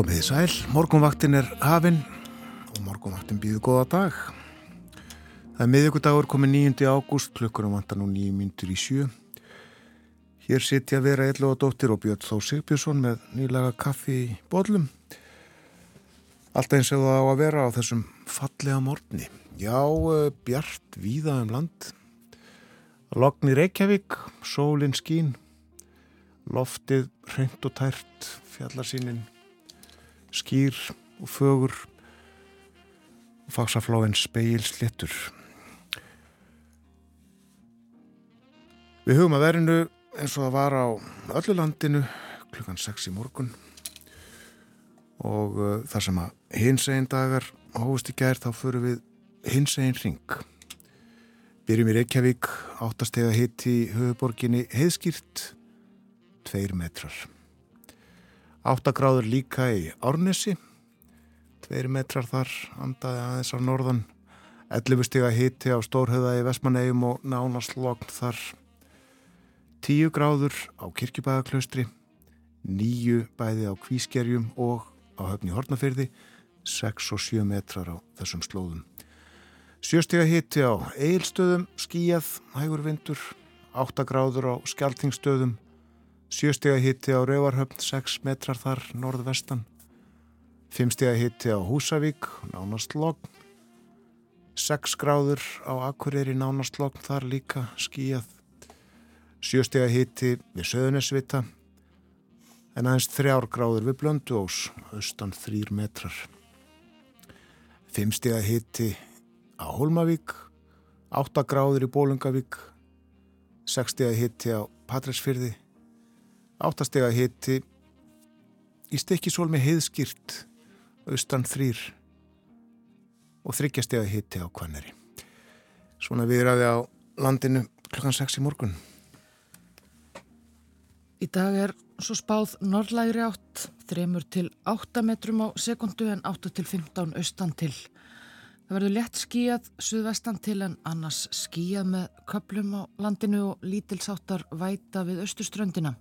Komið í sæl, morgunvaktin er hafinn og morgunvaktin býður góða dag. Það er miðugudagur komið 9. ágúst, klukkurum vantar nú 9 myndur í sjö. Hér sitja vera og dóttir og Björn Þó Sigbjörnsson með nýlega kaffi í bollum. Alltaf eins og það á að vera á þessum fallega morgni. Já, eh, bjart víða um land. Logn í Reykjavík, sólinn skín, loftið hreint og tært, fjallarsýnin skýr og fögur og fagsaflóin speil slittur. Við hugum að verinu eins og það var á öllu landinu klukkan 6 í morgun og uh, þar sem að hins einn dagar hófust í gær þá förum við hins einn ring. Byrjum í Reykjavík, áttastega hitt í höfuborginni heiðskýrt, tveir metrar. 8 gráður líka í Árnesi. 2 metrar þar andaði aðeins á norðan. 11 stiga hitti á Stórhauða í Vestmannegjum og nánastlokn þar. 10 gráður á Kirkjubæðaklaustri 9 bæði á Kvískerjum og á höfni Hortnafyrði 6 og 7 metrar á þessum slóðum. 7 stiga hitti á Eilstöðum skíjað, hægur vindur 8 gráður á Skeltingstöðum Sjöstega hitti á Rauvarhöfn, 6 metrar þar norðvestan. Fimmstega hitti á Húsavík, nánast logn. 6 gráður á Akureyri, nánast logn þar líka skíjað. Sjöstega hitti við Söðunesvita. En aðeins 3 gráður við Blönduós, austan 3 metrar. Fimmstega hitti á Holmavík. 8 gráður í Bólungavík. 6 stega hitti á Patræsfyrði áttastega hitti í stikkisól með heiðskýrt austan þrýr og þryggjastega hitti á kvanneri. Svona við ræði á landinu klukkan 6 í morgun. Í dag er svo spáð norrlægri átt, þremur til 8 metrum á sekundu en 8 til 15 austan til. Það verður lett skíjað suðvestan til en annars skíjað með köplum á landinu og lítilsáttar væta við austuströndina.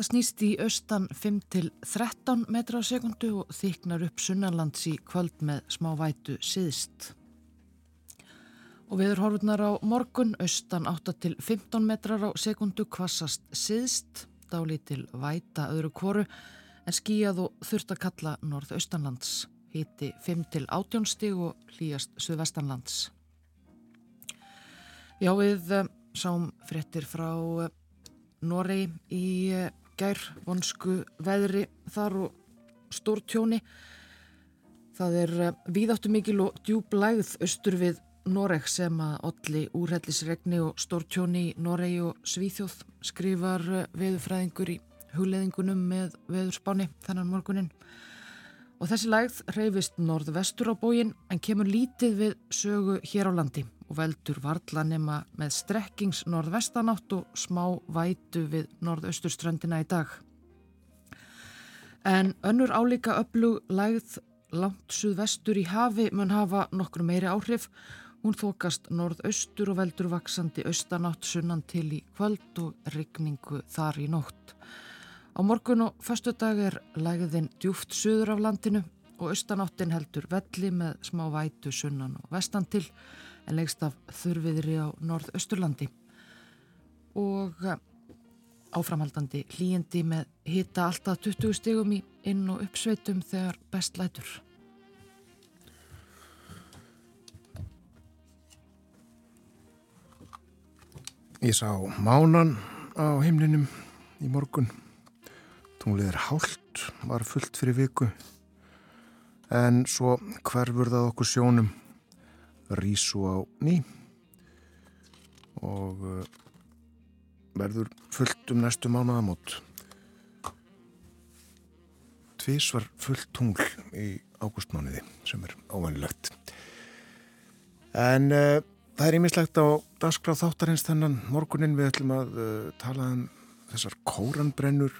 Það snýst í austan 5-13 metra á sekundu og þyknar upp sunnarlands í kvöld með smá vætu síðst. Og viður horfurnar á morgun austan 8-15 metrar á sekundu kvassast síðst, dálítil væta öðru kvoru en skíjað og þurft að kalla norðaustanlands, híti 5-18 stig og hlýjast suðvestanlands. Já, við eh, sáum fréttir frá eh, Noregi í eh, gær vonsku veðri þar og stór tjóni. Það er eh, víðáttu mikil og djúb lægð austur við Noreg sem að olli úrhellisregni og stór tjóni í Noregi og Svíþjóð skrifar eh, veðufræðingur í hugleðingunum með veðurspáni þannan morgunin. Og þessi lægð reyfist norðvestur á bógin en kemur lítið við sögu hér á landi og veldur varðlanema með strekkings norðvestanátt og smá vætu við norðausturströndina í dag. En önnur álíka öflug lægð langt suðvestur í hafi mun hafa nokkur meiri áhrif. Hún þokast norðaustur og veldur vaksandi austanátt sunnan til í kvöld og rigningu þar í nótt. Á morgun og förstu dag er lægðin djúft suður af landinu og austanáttin heldur velli með smá vætu sunnan og vestan til en leikst af þurfiðri á norðausturlandi og eh, áframhaldandi hlýjandi með hita alltaf 20 stegum í inn- og uppsveitum þegar best lætur. Ég sá mánan á heimlinum í morgun. Tunglið er hálft, var fullt fyrir viku. En svo hverfur það okkur sjónum rísu á ný og uh, verður fullt um næstu mánuðamót. Tvís var fullt tungl í ágústmániði sem er óvænilegt. En uh, það er ímislegt á dagskráð þáttarins þennan morgunin við ætlum að uh, tala um þessar kóranbrennur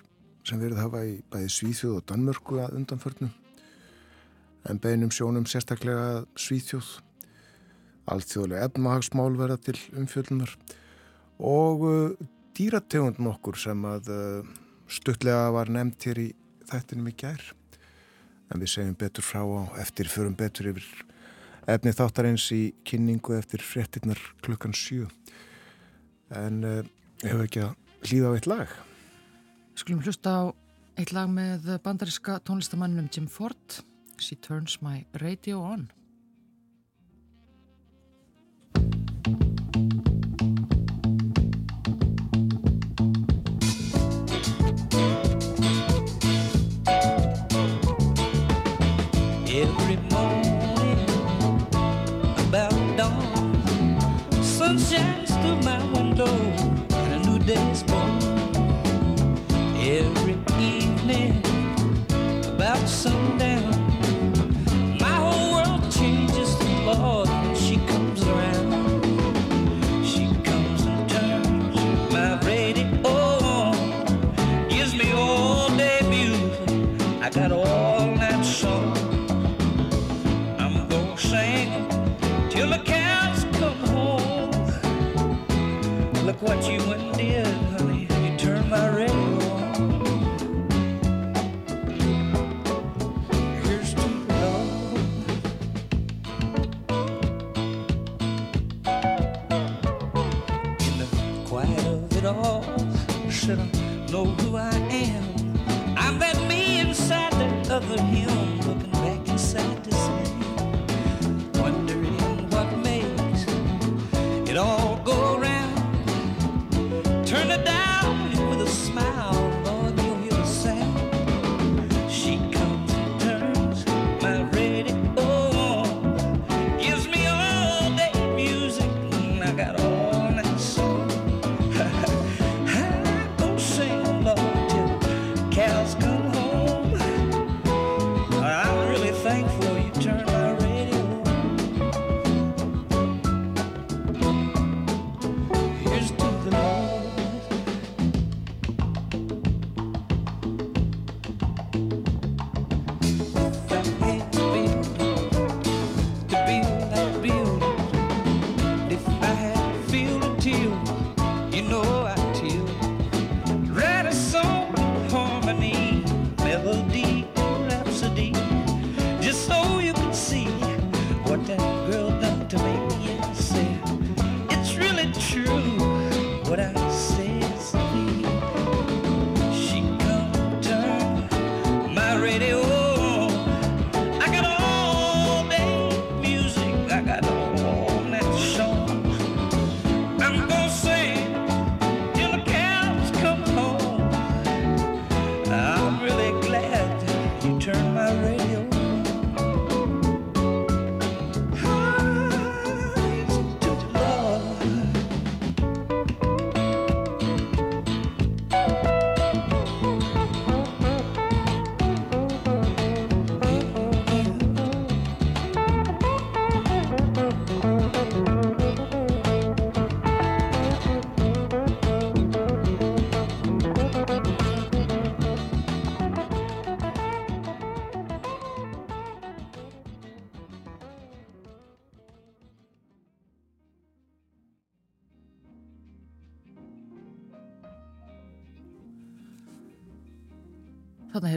sem verið hafa í bæði Svíþjóð og Danmörku að undanförnum en beinum sjónum sérstaklega Svíþjóð alþjóðlega efnahagsmál verða til umfjöldunar og uh, dýrategund nokkur sem að uh, stuttlega var nefnt hér í þættinum í gær. En við segjum betur frá á eftir förum betur yfir efni þáttarins í kynningu eftir frettinnar klukkan 7 en uh, hefur ekki að hlýða á eitt lag? Skulum hlusta á eitt lag með bandariska tónlistamannum Jim Ford. She Turns My Radio On sundown. My whole world changes Lord when she comes around. She comes and turns my radio on, gives me all day music. I got all night. I'm gonna sing till the cows come home. Look what you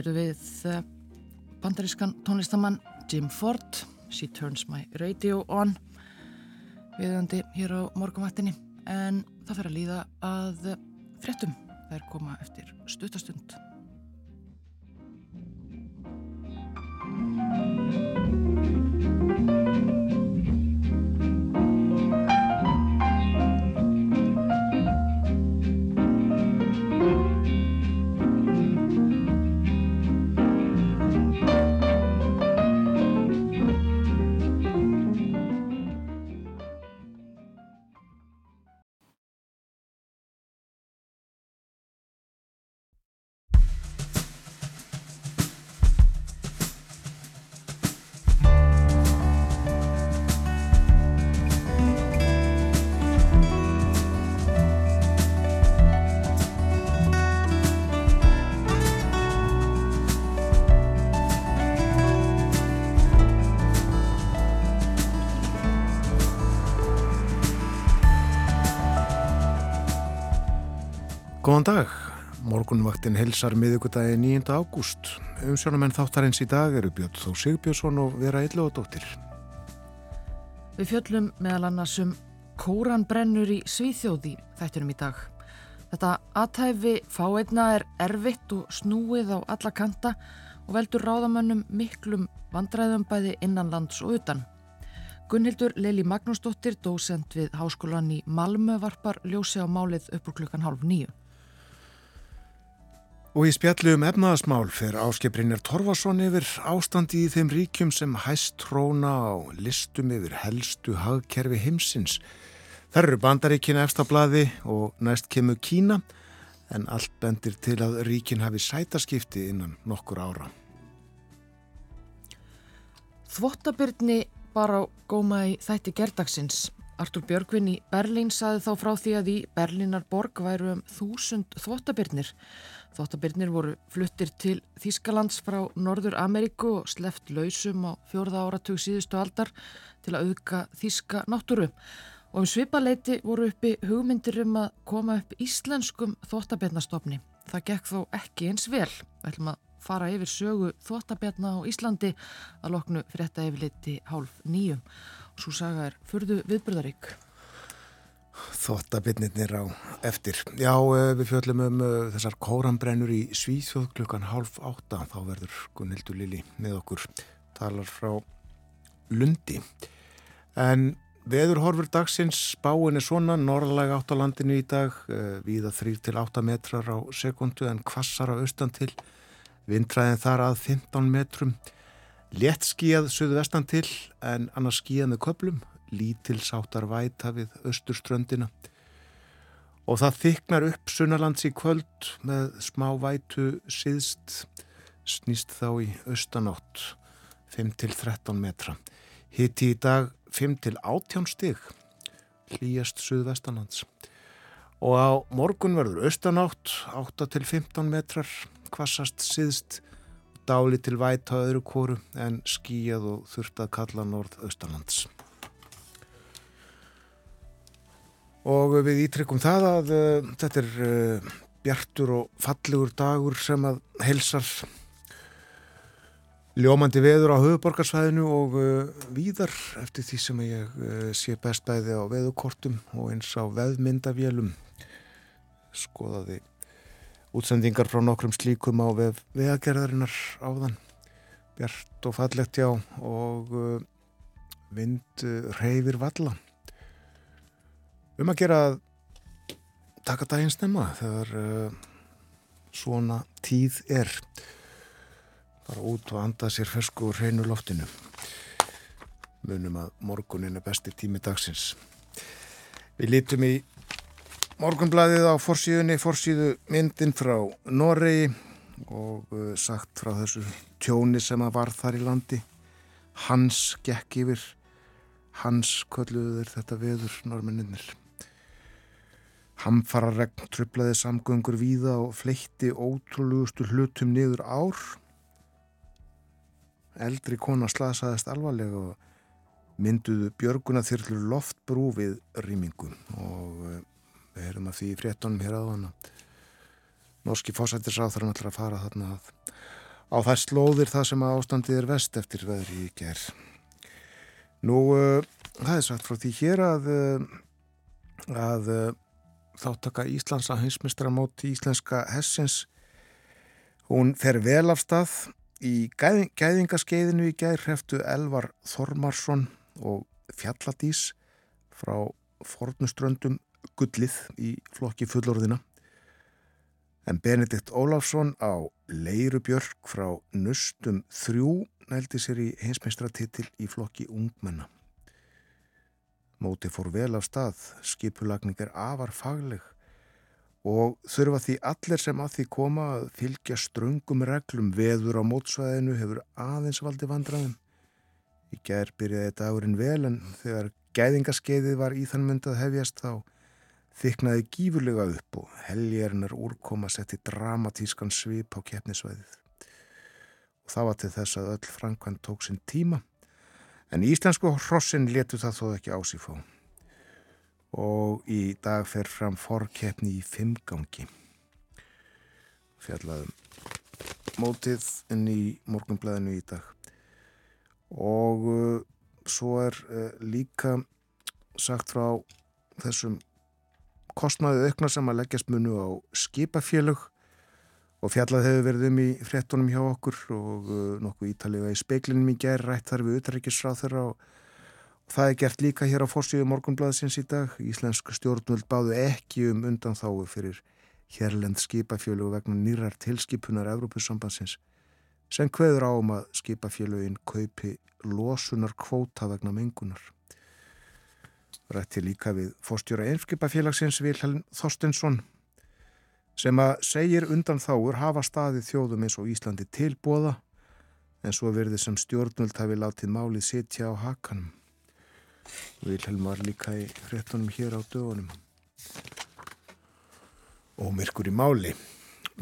heyrðu við eh, bandarískan tónlistamann Jim Ford. She Turns My Radio On viðandi hér á morgunvættinni en það fer að líða að frettum þær koma eftir stutastund Góðan dag, Morgunvaktin helsar miðugudagi 9. ágúst. Umsjónamenn þáttarins í dag eru Björn Þó Sigbjörnsson og Vera Illóðadóttir. Við fjöllum meðal annars um kóranbrennur í Svíþjóði þættunum í dag. Þetta aðtæfi fáeinna er erfitt og snúið á alla kanta og veldur ráðamönnum miklum vandræðum bæði innanlands og utan. Gunnhildur Leili Magnúsdóttir, dósend við Háskólan í Malmö, varpar ljósi á málið upp úr klukkan hálf nýju. Og í spjallu um efnaðasmál fer áskiprinir Torfason yfir ástandi í þeim ríkjum sem hæst tróna á listum yfir helstu hagkerfi heimsins. Þar eru bandaríkina efstablaði og næst kemur Kína en allt bendir til að ríkin hafi sætaskipti innan nokkur ára. Þvottabyrni bara á góma í þætti gerdagsins. Artur Björgvin í Berlín saði þá frá því að í Berlínar borg væru um þúsund þvottabyrnir. Þvottabirnir voru fluttir til Þískalands frá Norður Ameríku og sleft lausum á fjörða áratug síðustu aldar til að auðka Þíska náttúru. Og um svipaleiti voru uppi hugmyndir um að koma upp íslenskum þvottabirnastofni. Það gekk þó ekki eins vel. Við ætlum að fara yfir sögu þvottabirna á Íslandi að loknu fyrir þetta yfirleiti hálf nýjum. Og svo saga er fyrðu viðbröðarík. Þvottabirnirnir á eftir. Já, eh, við fjöllum um uh, þessar kórambrennur í Svíþjóð klukkan half átta. Þá verður Gunnhildur Lili með okkur talar frá Lundi. En veður horfur dagsins spáin er svona, norðalega átt á landinu í dag, uh, viða 3-8 metrar á sekundu en kvassar á austan til. Vindræðin þar að 15 metrum. Létt skíjað söðu vestan til en annars skíjað með köplum lítilsáttar væta við austurströndina. Og það þyknar upp sunnalands í kvöld með smá vætu síðst snýst þá í austanátt 5-13 metra. Hitti í dag 5-18 stig hlýjast suðvestanlands. Og á morgun verður austanátt 8-15 metrar kvassast síðst dáli til væta öðru kóru en skíjað og þurft að kalla norð-austalands og við ítryggum það að uh, þetta er uh, bjartur og fallegur dagur sem að helsar ljómandi veður á höfuborgarsvæðinu og uh, víðar eftir því sem ég sé best bæði á veðukortum og eins á veðmyndavélum. Skoðaði útsendingar frá nokkrum slíkum á veð veðagerðarinnar áðan. Bjart og fallegt já og vind reyfir valla um að gera taka daginn stemma þegar uh, svona tíð er. Bara út og anda sér fersku og hreinu loftinu. Munum að morgunin er besti tími dagsins. Við lítum í morgunblæðið á forsíðunni forsíðu myndin frá Noregi og uh, sagt frá þessu tjóni sem að var þar í landi. Hans gekk yfir hans kölluður þetta veður norminninnir Hamfara regn trublaði samgöngur víða og fleitti ótrúlegustu hlutum niður ár. Eldri kona slasaðist alvarlega og mynduðu björguna þyrlur loftbrú við rýmingu og eh, við erum að því fréttonum hér aðvana. Norski fósættisráþarum ætlar að fara þarna að á það slóðir það sem að ástandið er vest eftir veðri í ger. Nú, uh, það er sagt frá því hér að, uh, að þáttaka Íslands að hinsmistramóti íslenska hessins hún fer vel af stað. Í gæðing, gæðingaskeiðinu í gæðir hreftu Elvar Þormarsson og Fjalladís frá fornuströndum gullið í flokki fullorðina en Benedikt Óláfsson á Leirubjörg frá Nustum þrjú nældi sér í hinsmistratittil í flokki ungmenna Móti fór vel af stað, skipulagning er afar fagleg og þurfa því allir sem að því koma að fylgja ströngum reglum veður á mótsvæðinu hefur aðeins valdi vandraðum. Í gerð byrjaði dagurinn vel en þegar gæðingaskeiðið var í þann myndað hefjast þá þyknaði gífurlega upp og helgjernar úrkoma setti dramatískan svip á keppnisvæðið. Og það var til þess að öll Frankvann tók sinn tíma En íslensku hrossin letu það þó ekki ásífá og í dag fer fram forkeppni í fimmgangi. fjallaðum mótið inn í morgunblæðinu í dag. Og uh, svo er uh, líka sagt frá þessum kostnaðu aukna sem að leggjast munu á skipafélög og fjallað hefur verið um í frettunum hjá okkur og uh, nokkuð ítalega í speiklinum í gerð rætt þar við utryggisráð þeirra og, það er gert líka hér á fórsíðu morgunblæðsins í dag. Íslensk stjórnvöld báðu ekki um undan þáu fyrir hérlend skipafjölu vegna nýrar tilskipunar Evrópussambansins sem hveður á um að skipafjölugin kaupi losunar kvóta vegna mengunar. Rætti líka við fórstjóra einskipafélagsins Vilhelm Þorstensson sem að segir undan þáur hafa staðið þjóðum eins og Íslandi tilbóða en svo verði sem stjórnvöld hafi látið málið sitja á hakanum. Vilhelm var líka í hrettunum hér á dögunum. Og myrkur í máli.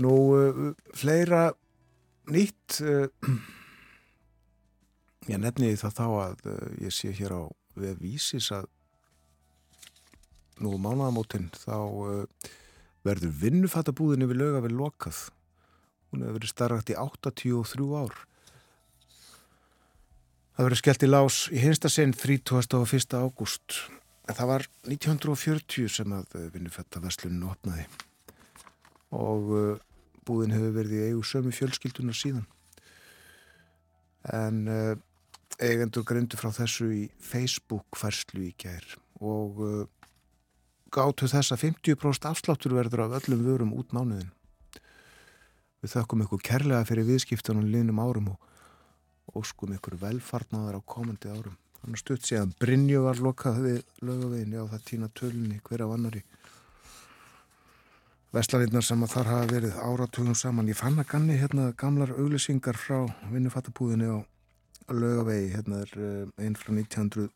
Nú, uh, fleira nýtt, uh, ég nefni það þá að uh, ég sé hér á við vísis að nú mánuðamótin þá verður vinnufattabúðinni við löga við lokað. Hún hefur verið starrakt í 83 ár. Það verður skellt í lás í hinsta sinn 31. ágúst. Það var 1940 sem að vinnufattaverslunin opnaði. Og uh, búðin hefur verið í eigu sömu fjölskyldunar síðan. En uh, eigendur grindu frá þessu í Facebook-ferslu í gær og gáttu þess að 50% afsláttur verður af öllum vörum út mánuðin. Við þökkum ykkur kærlega fyrir viðskiptunum linnum árum og óskum ykkur velfarnaðar á komandi árum. Þannig stutt séðan Brynju var lokað við lögaveginni á það tína tölunni hver af annari. Vestlavinnar sem að þar hafa verið áratugum saman. Ég fann að ganni hérna gamlar auglisingar frá vinnufattabúðinni á lögavegi. Hérna er eh, einn frá 1900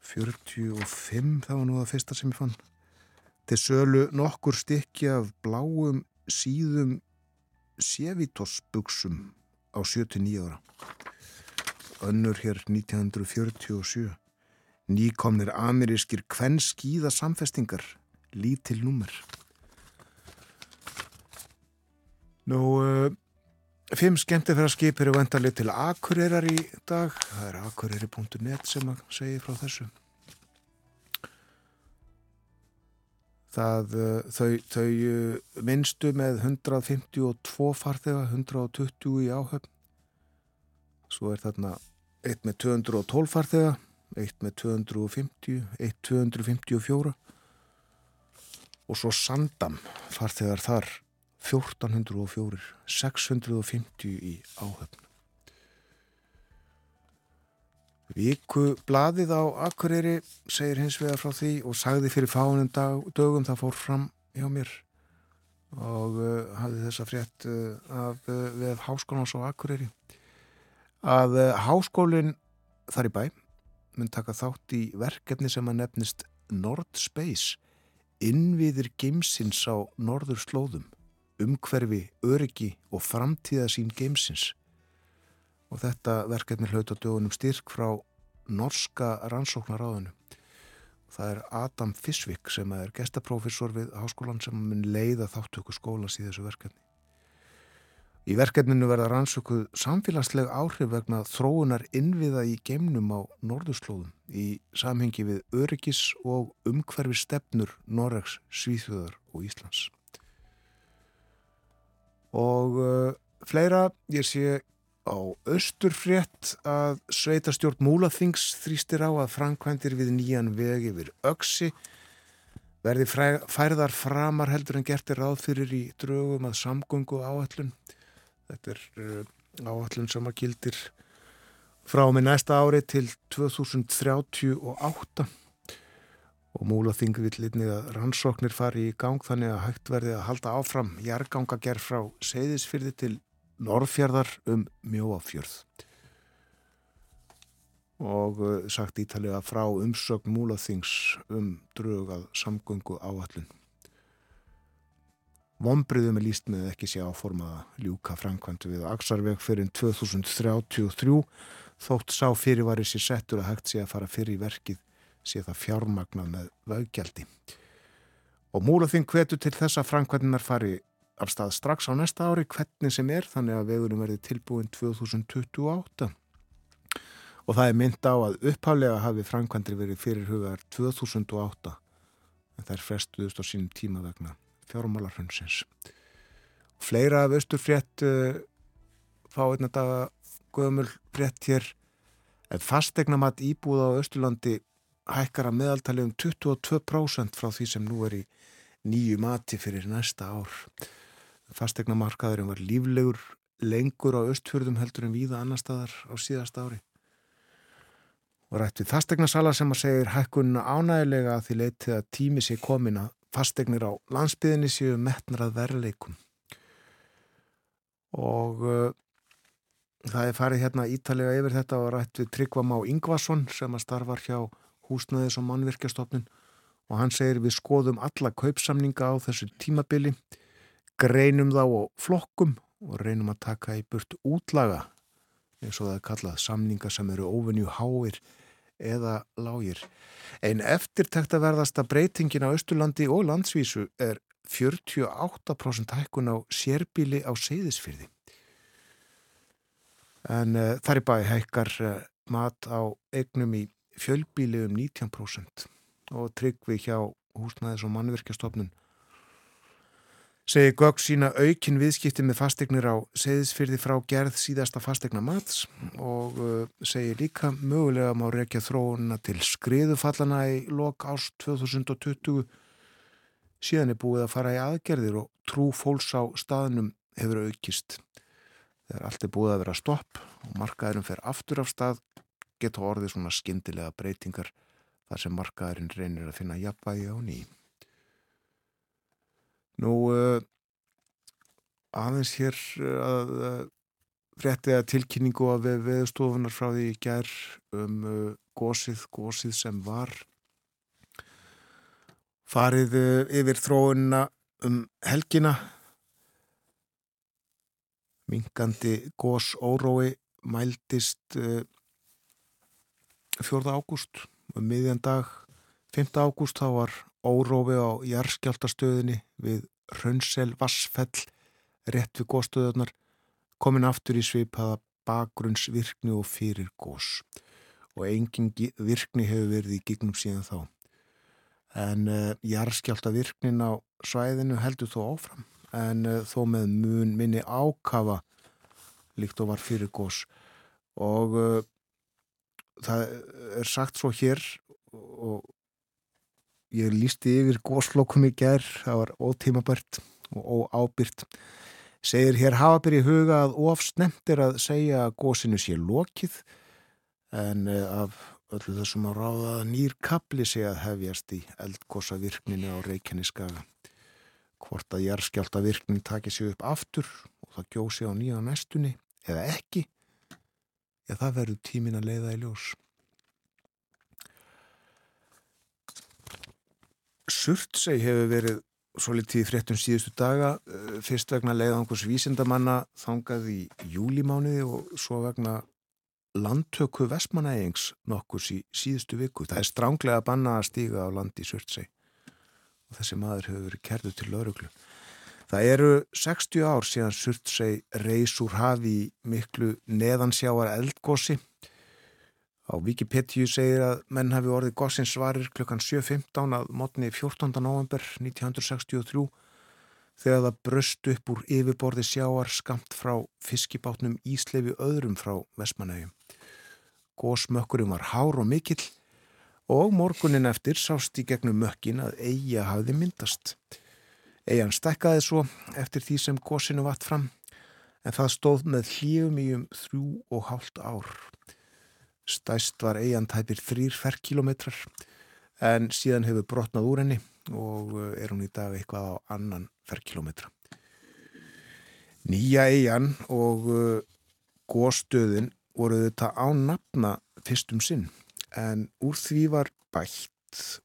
45 það var nú það fyrsta sem ég fann. Til sölu nokkur stykki af bláum síðum sévítosbuksum á 79 ára. Önnur hér 1947 nýkomnir amerískir kvenn skýða samfestingar lítil númer. Nú uh, Fimm skemmtifæraskip eru vendarlega til Akureyrar í dag. Það er akureyri.net sem að segja frá þessu. Það, eh, þau, þau eh, minnstu með 152 farþega, 120 í áhöfn. Svo er þarna eitt með 212 farþega, eitt með 250, eitt 254 og svo Sandam farþegar þar 1404, 650 í áhöfn. Víku bladið á Akureyri segir hins vegar frá því og sagði fyrir fánum dag, dögum það fór fram hjá mér og uh, hafði þessa frétt uh, af uh, við háskólans á Akureyri að háskólinn þar í bæ mun taka þátt í verkefni sem að nefnist Nord Space innviðir geimsins á norður slóðum umhverfi, öryggi og framtíðasín geimsins. Og þetta verkefni hlaut á dögunum styrk frá norska rannsóknaráðinu. Það er Adam Fisvik sem er gestaprófessor við háskólan sem mun leiða þáttöku skólas í þessu verkefni. Í verkefninu verða rannsökuð samfélagsleg áhrif vegna þróunar innviða í geimnum á norðurslóðum í samhengi við öryggis og umhverfi stefnur Noregs, Svíþjóðar og Íslands og uh, fleira ég sé á austurfrétt að sveitastjórn Múlaþings þrýstir á að framkvæmdir við nýjan veg yfir öksi verði færðar framar heldur en gertir ráð fyrir í draugum að samgöngu áallun þetta er uh, áallun sem að gildir frá með næsta ári til 2038 og múlaþing vil litnið að rannsóknir fari í gang þannig að hægt verði að halda áfram jargangagerð frá Seyðisfyrði til Norrfjörðar um Mjóafjörð og uh, sagt ítalega frá umsögn múlaþings um drögað samgöngu áallun. Vombriðum er líst með ekki sé áformaða ljúka framkvæmdu við Aksarveg fyrir 2033 þótt sá fyrirvari sér settur að hægt sé að fara fyrir verkið sé það fjármagnað með vöggjaldi. Og múlaþing hvetu til þessa framkvæmdinar fari af stað strax á næsta ári hvernig sem er þannig að vegurum verði tilbúin 2028 og það er mynd á að upphálega hafi framkvæmdri verið fyrir hugar 2008 en það er frestuðust á sínum tíma vegna fjármálarhundsins. Fleira af austurfrétt uh, fá einna daga gömul frétt hér en fastegnamat íbúða á Östurlandi hækkar að meðaltali um 22% frá því sem nú er í nýju mati fyrir næsta ár. Fastegnamarkaðurinn var líflegur lengur á östfjörðum heldur en víða annar staðar á síðast ári. Og rætt við fastegnasala sem að segir hækkunna ánægilega að því leitið að tími sé komin að fastegnir á landsbyðinni séu metnarað verleikum. Og uh, það er farið hérna ítalega yfir þetta og rætt við Tryggvam á Yngvason sem að starfar hjá húsnaðis og mannvirkjastofnun og hann segir við skoðum alla kaupsamninga á þessu tímabili, greinum þá og flokkum og reynum að taka í burt útlaga eins og það er kallað samninga sem eru óvenju háir eða lágir. Einn eftirtækt að verðasta breytingin á Östurlandi og landsvísu er 48% hækkun á sérbíli á seyðisfyrði. En uh, þar í bæ hækkar uh, mat á eignum í fjölbíli um 19% og tryggvi hjá húsnæðis og mannverkjastofnun segi Gögg sína aukin viðskipti með fastegnir á segðisfyrði frá gerð síðasta fastegna mats og uh, segi líka mögulega má rekja þróuna til skriðufallana í lok ást 2020 síðan er búið að fara í aðgerðir og trú fólks á staðnum hefur aukist. Þegar allt er búið að vera stopp og markaðurum fer aftur af stað geta orðið svona skindilega breytingar þar sem markaðurinn reynir að finna jafnvægi á ný. Nú uh, aðeins hér að uh, frétti að tilkynningu að við veðustofunar frá því í gær um gósið, gósið sem var farið yfir þróunna um helgina mingandi gós órói mældist 4. ágúst um miðjan dag 5. ágúst þá var órófi á jarðskjáltastöðinni við Rönnsel Vassfell rétt við góðstöðunar komin aftur í svipaða bakgrunnsvirkni og fyrir gós og engin virkni hefur verið í gignum síðan þá en uh, jarðskjáltavirknin á svæðinu heldur þó áfram en uh, þó með mun minni ákafa líkt og var fyrir gós og uh, það er sagt svo hér og ég lísti yfir góðslokkum í gerð, það var ótímabært og óábyrt segir hér hafabir í huga að ofsnemt er að segja að góðsinu sé lokið en eh, af öllu þessum á ráða nýr kapli sé að hefjast í eldgósa virkninu á Reykjaneskaga hvort að jærskjálta virknin taki sig upp aftur og það gjósi á nýja næstunni eða ekki Já, það verður tímin að leiða í ljós. Surtsei hefur verið svo litið fréttum síðustu daga, eh, fyrst vegna leiðangurs vísindamanna þangað í júlimániði og svo vegna landtöku Vestmanægings nokkurs í síðustu viku. Það er stránglega banna að stíga á landi í Surtsei og þessi maður hefur verið kerðu til lauruglu. Það eru 60 ár síðan Surtsey reys úr hafi miklu neðansjáar eldgósi. Á Wikipedia segir að menn hafi orðið gósins svarir klukkan 7.15 að mótni 14. november 1963 þegar það bröst upp úr yfirborði sjáar skamt frá fiskibátnum Íslefi öðrum frá Vestmanægjum. Gósmökkurum var hár og mikill og morgunin eftir sást í gegnum mökkin að eiga hafiði myndast. Eian stekkaði svo eftir því sem gósinu vatt fram en það stóð með hlíum í um þrjú og hálft ár. Stæst var eian tæpir þrýr ferrkilometrar en síðan hefur brotnað úr henni og eh, er hún í dag eitthvað á annan ferrkilometra. Nýja eian og eh, góstöðin voru þetta á nafna fyrstum sinn en úr því var bætt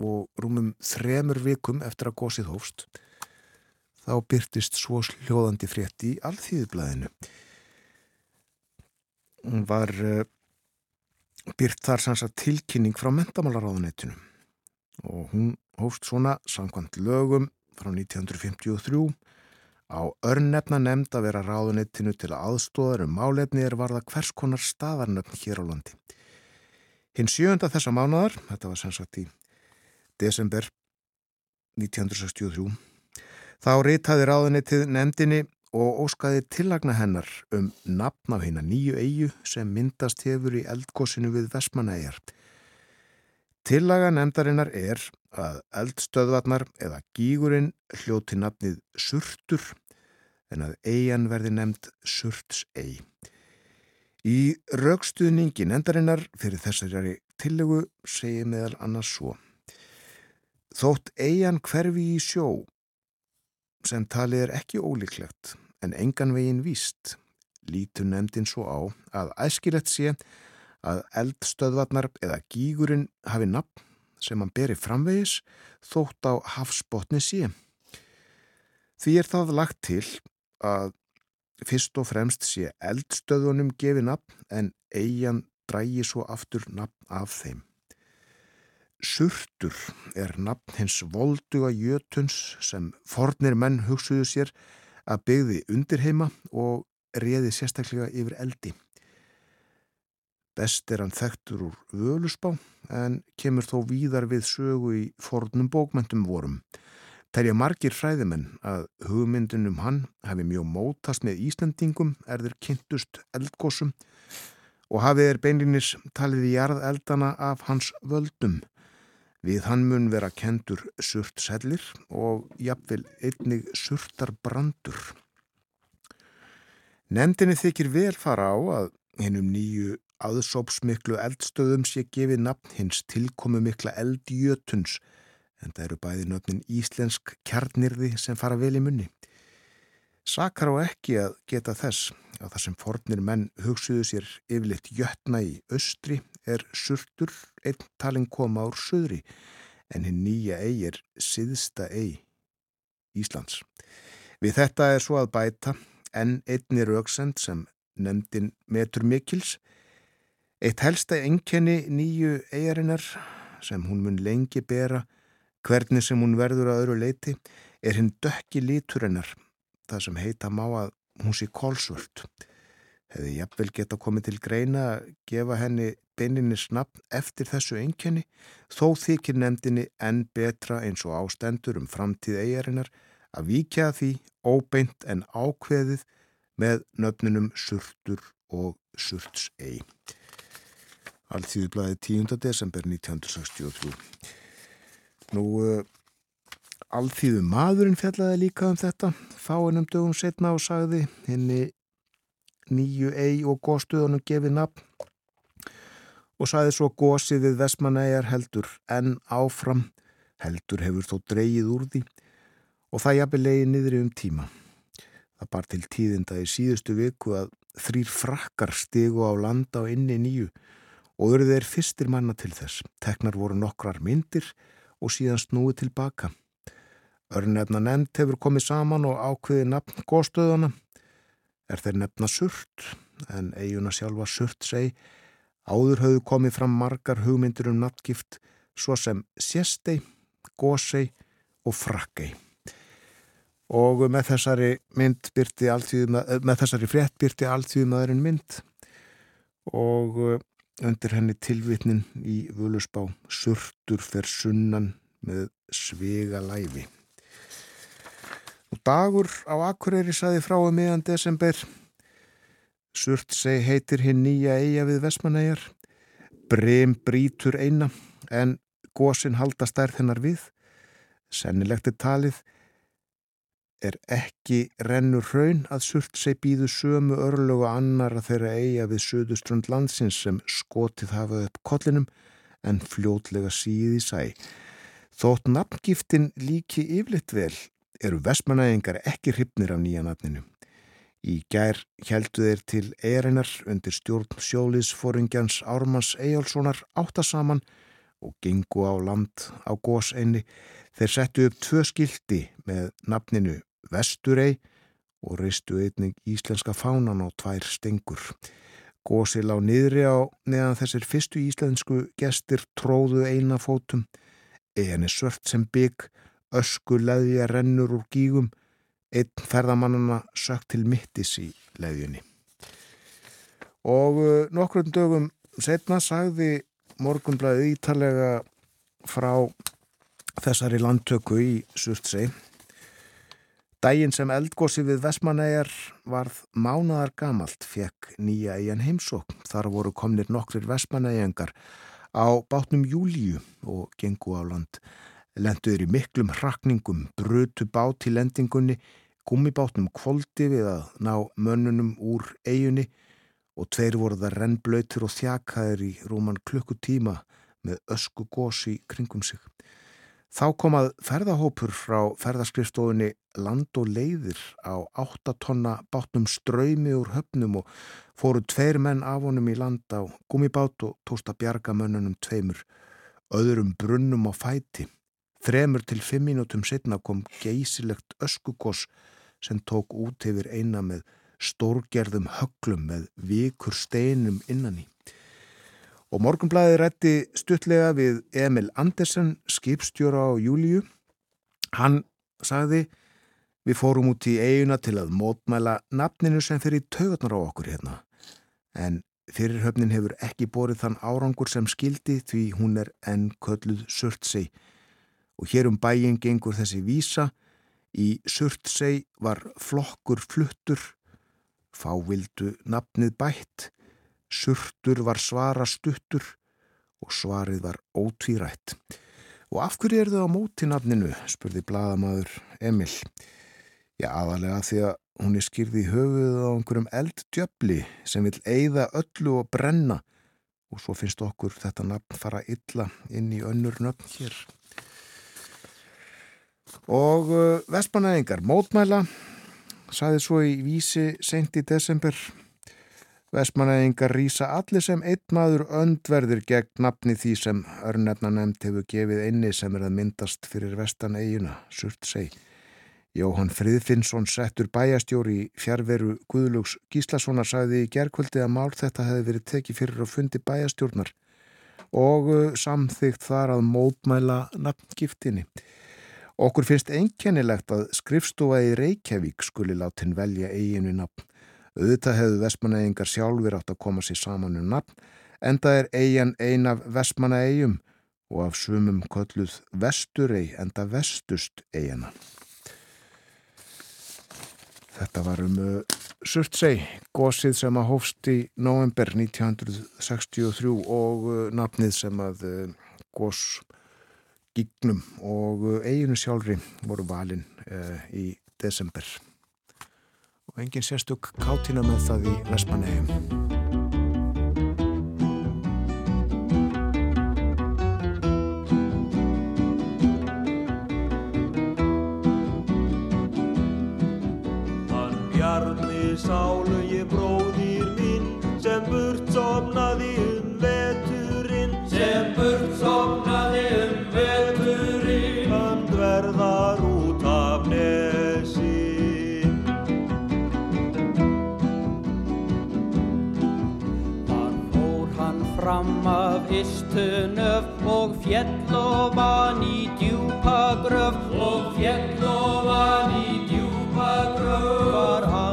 og rúmum þremur vikum eftir að gósið hófst þá byrtist svo hljóðandi frétti í alþýðublaðinu. Hún var uh, byrt þar sanns að tilkynning frá mentamálaráðanettinu og hún hófst svona samkvæmt lögum frá 1953 á örnefna nefnd að vera ráðunettinu til aðstóðar um málefni er varða hvers konar staðarnöfn hér á landi. Hinn sjönda þessa mánadar, þetta var sem sagt í desember 1963, þá reytaði ráðunettið nefndinni og óskaði tillagna hennar um nafn af hérna nýju eigu sem myndast hefur í eldgósinu við Vestmanæjar. Tillaga nefndarinnar er að eldstöðvarnar eða gígurinn hljóti nafnið Surtur en að eigan verði nefnd Surtsei. Í raukstuðningi nefndarinnar fyrir þessari tillögu segir meðal annars svo. Þótt eigan hverfi í sjó sem talið er ekki ólíklegt en engan veginn víst lítur nefndin svo á að æskilegt sé að eldstöðvarnar eða gígurinn hafi nafn sem hann beri framvegis þótt á hafsbótni sé. Því er það lagt til að fyrst og fremst sé eldstöðunum gefi nafn en eigin drægi svo aftur nafn af þeim. Surtur er nafn hins volduga jötuns sem fornir menn hugsuðu sér að byggði undirheima og reði sérstaklega yfir eldi. Best er hann þekktur úr völusbá en kemur þó víðar við sögu í fornum bókmentum vorum. Terja margir fræðimenn að hugmyndunum hann hafi mjög mótast með Íslandingum er þeir kynntust eldgósum og hafið er beinlinis talið í jarð eldana af hans völdum. Við hann mun vera kentur surt sellir og jafnvel einnig surtar brandur. Nemndinni þykir vel fara á að hennum nýju aðsópsmiklu eldstöðum sé gefið nafn hins tilkomu mikla eldjötuns en það eru bæði nöfnin íslensk kjarnirði sem fara vel í munni. Sakar á ekki að geta þess að það sem fornir menn hugsuðu sér yfirleitt jötna í austri er surtur einn talin koma ár söðri en hinn nýja eig er siðsta eig Íslands. Við þetta er svo að bæta en einni rauksend sem nefndin metur mikils Eitt helsta enkenni nýju eigarinnar sem hún mun lengi bera hvernig sem hún verður að öðru leiti er hinn dökki líturinnar það sem heita má að hún sé kólsvöld. Hefði jafnvel geta komið til greina að gefa henni beininni snabb eftir þessu enkenni þó þykir nefndinni enn betra eins og ástendur um framtíð eigarinnar að víkja því óbeint en ákveðið með nöfnunum surtur og surtsei. Alþýðublaði 10. desember 1963. Nú, uh, Alþýðu maðurinn fjallaði líka um þetta, fáinum dögum setna og sagði henni nýju ei og góðstöðunum gefið nafn og sagði svo gósið við Vestmanæjar heldur en áfram, heldur hefur þó dreyið úr því og það jafnir leiði niðri um tíma. Það bar til tíðinda í síðustu viku að þrýr frakkar stigu á landa og inni nýju og eru þeir fyrstir manna til þess. Teknar voru nokkrar myndir og síðan snúið tilbaka. Örnefna nefnd hefur komið saman og ákveði nafn góðstöðuna. Er þeir nefna surt, en eiguna sjálfa surt seg, áður höfðu komið fram margar hugmyndir um nattgift, svo sem sérstei, gósei og frakkei. Og með þessari með þessari frétt byrti alltíðum aðeins mynd og undir henni tilvitnin í völusbá surtur fer sunnan með svega læfi. Og dagur á Akureyri saði frá um meðan desember Surt seg heitir hinn nýja eiga við Vesmanæjar Brem brítur eina en gósin halda stærð hennar við Sennilegt er talið er ekki rennur hraun að Surtsey býðu sömu örlögu annara þeirra eiga við söduströnd landsins sem skotið hafa upp kollinum en fljótlega síði sæ. Þótt nafngiftin líki yflitt vel eru vestmanæðingar ekki hrypnir af nýja nafninu. Í gær heldu þeir til eirinnar undir stjórn sjóliðsforingjans Ármanns Eyjálssonar áttasaman og gengu á land á góseinni. Þeir settu upp tvö skildi með nafninu Vesturei og reistu einnig íslenska fánan á tvær stengur. Gósi lág niðri á neðan þessir fyrstu íslensku gestir tróðu eina fótum, eini svört sem bygg, ösku leðja rennur úr gígum, einn ferðamannana sökt til mittis í leiðjunni. Og uh, nokkrum dögum setna sagði morgunblæði ítalega frá þessari landtöku í Surtsei. Dægin sem eldgósi við Vesmanæjar varð mánadar gamalt, fekk nýja eigin heimsók. Þar voru komnir nokkrir Vesmanæjengar á bátnum Júlíu og gengu á land. Lenduður í miklum hrakningum, brutu bát í lendingunni, gummibátnum kvóldi við að ná mönnunum úr eigunni og tveir voru það rennblöytir og þjakaðir í rúman klukkutíma með ösku gósi kringum sig. Þá komað ferðahópur frá ferðaskrifstofunni land og leiðir á 8 tonna bátnum ströymi úr höfnum og fóru tveir menn af honum í land á gummibát og tósta bjargamönnunum tveimur, öðrum brunnum á fæti. Þremur til fimm mínútum setna kom geysilegt öskugos sem tók út yfir eina með stórgerðum höglum með vikur steinum innan í. Og morgunblæði rætti stuttlega við Emil Andersen, skipstjóra á Júliu. Hann sagði, við fórum út í eiguna til að mótmæla nafninu sem fyrir taugatnar á okkur hérna. En fyrirhöfnin hefur ekki borið þann árangur sem skildi því hún er enn kölluð Surtsey. Og hér um bæin gengur þessi vísa, í Surtsey var flokkur fluttur, fávildu nafnið bætt, Surtur var svara stuttur og svarið var ótvírætt. Og af hverju er þau á móti nafninu, spurði bladamadur Emil. Já, aðalega því að hún er skýrði í höfuð á einhverjum elddjöfli sem vil eigða öllu og brenna og svo finnst okkur þetta nafn fara illa inn í önnur nöfn hér. Og uh, Vestmanæðingar mótmæla, saði svo í vísi sent í desember Vestmanæðingar rýsa allir sem einn maður öndverðir gegn nafni því sem örnefna nefnd hefur gefið einni sem er að myndast fyrir vestan eiguna, surt seg. Jóhann Friðfinnsson settur bæjastjóri í fjárveru Guðlugs Gíslassonar sagði í gerkvöldi að mál þetta hefði verið tekið fyrir að fundi bæjastjórnar og uh, samþygt þar að mótmæla nafngiftinni. Okkur finnst einkennilegt að skrifstofa í Reykjavík skuli látin velja eiginu nafn. Auðvitað hefðu vestmanægingar sjálfur átt að koma sér saman um nafn, enda er eigin ein af vestmanægjum og af sumum kölluð vesturei enda vestust eigina. Þetta var um uh, Surtsey, gósið sem að hófst í november 1963 og uh, nafnið sem að uh, gós gígnum og eiginu sjálfri voru valin uh, í desember og engin sérstök kátina með það í Vestmannegjum. sálu af istunöf og fjell og vann í djúpa gröf. Og fjell og vann í djúpa gröf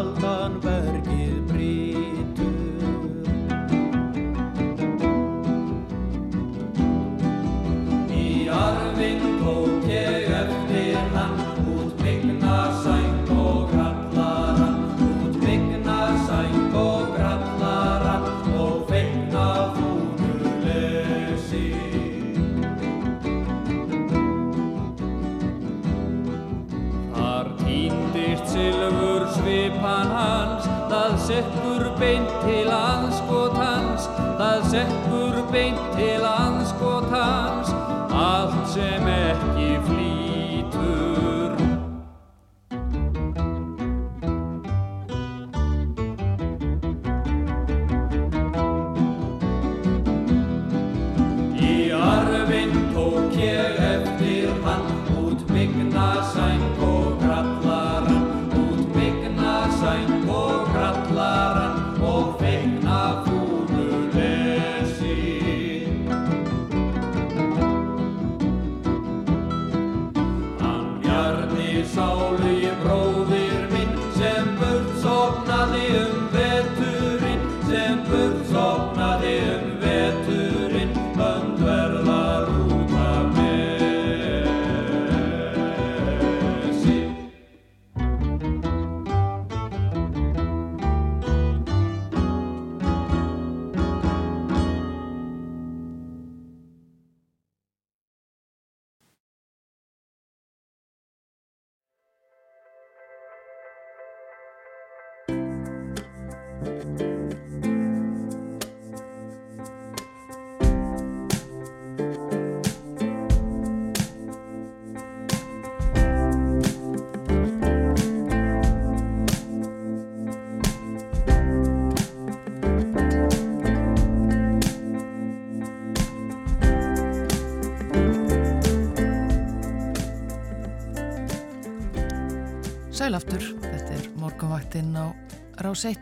morgunvaktinn á rás 1.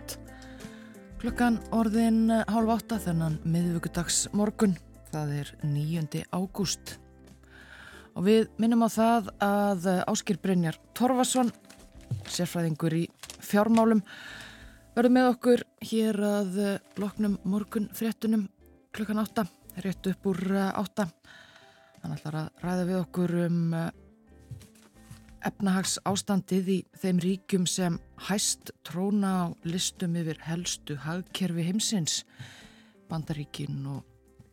Klukkan orðin hálf átta þennan miðvíkudags morgun, það er 9. ágúst. Og við minnum á það að Áskir Brynjar Torfason, sérfræðingur í fjármálum, verður með okkur hér að loknum morgun fréttunum klukkan átta, rétt upp úr átta. Hann ætlar að ræða við okkur um efnahags ástandið í þeim ríkjum sem hæst tróna á listum yfir helstu hagkerfi heimsins, Bandaríkin og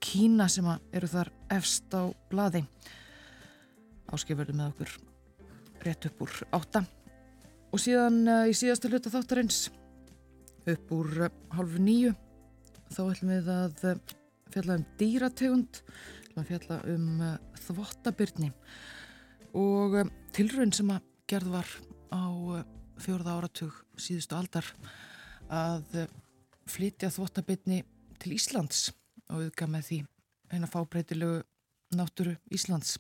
Kína sem eru þar efst á bladi. Áskifverðu með okkur rétt upp úr átta og síðan uh, í síðasta hluta þáttarins upp úr uh, hálfu nýju þá ætlum við að uh, fjalla um dýrategund, ætlum að fjalla um þvottabyrni og tilrönd sem að gerð var á fjórða áratug síðustu aldar að uh, flytja þvottabitni til Íslands og auðga með því eina fábreytilegu náttúru Íslands.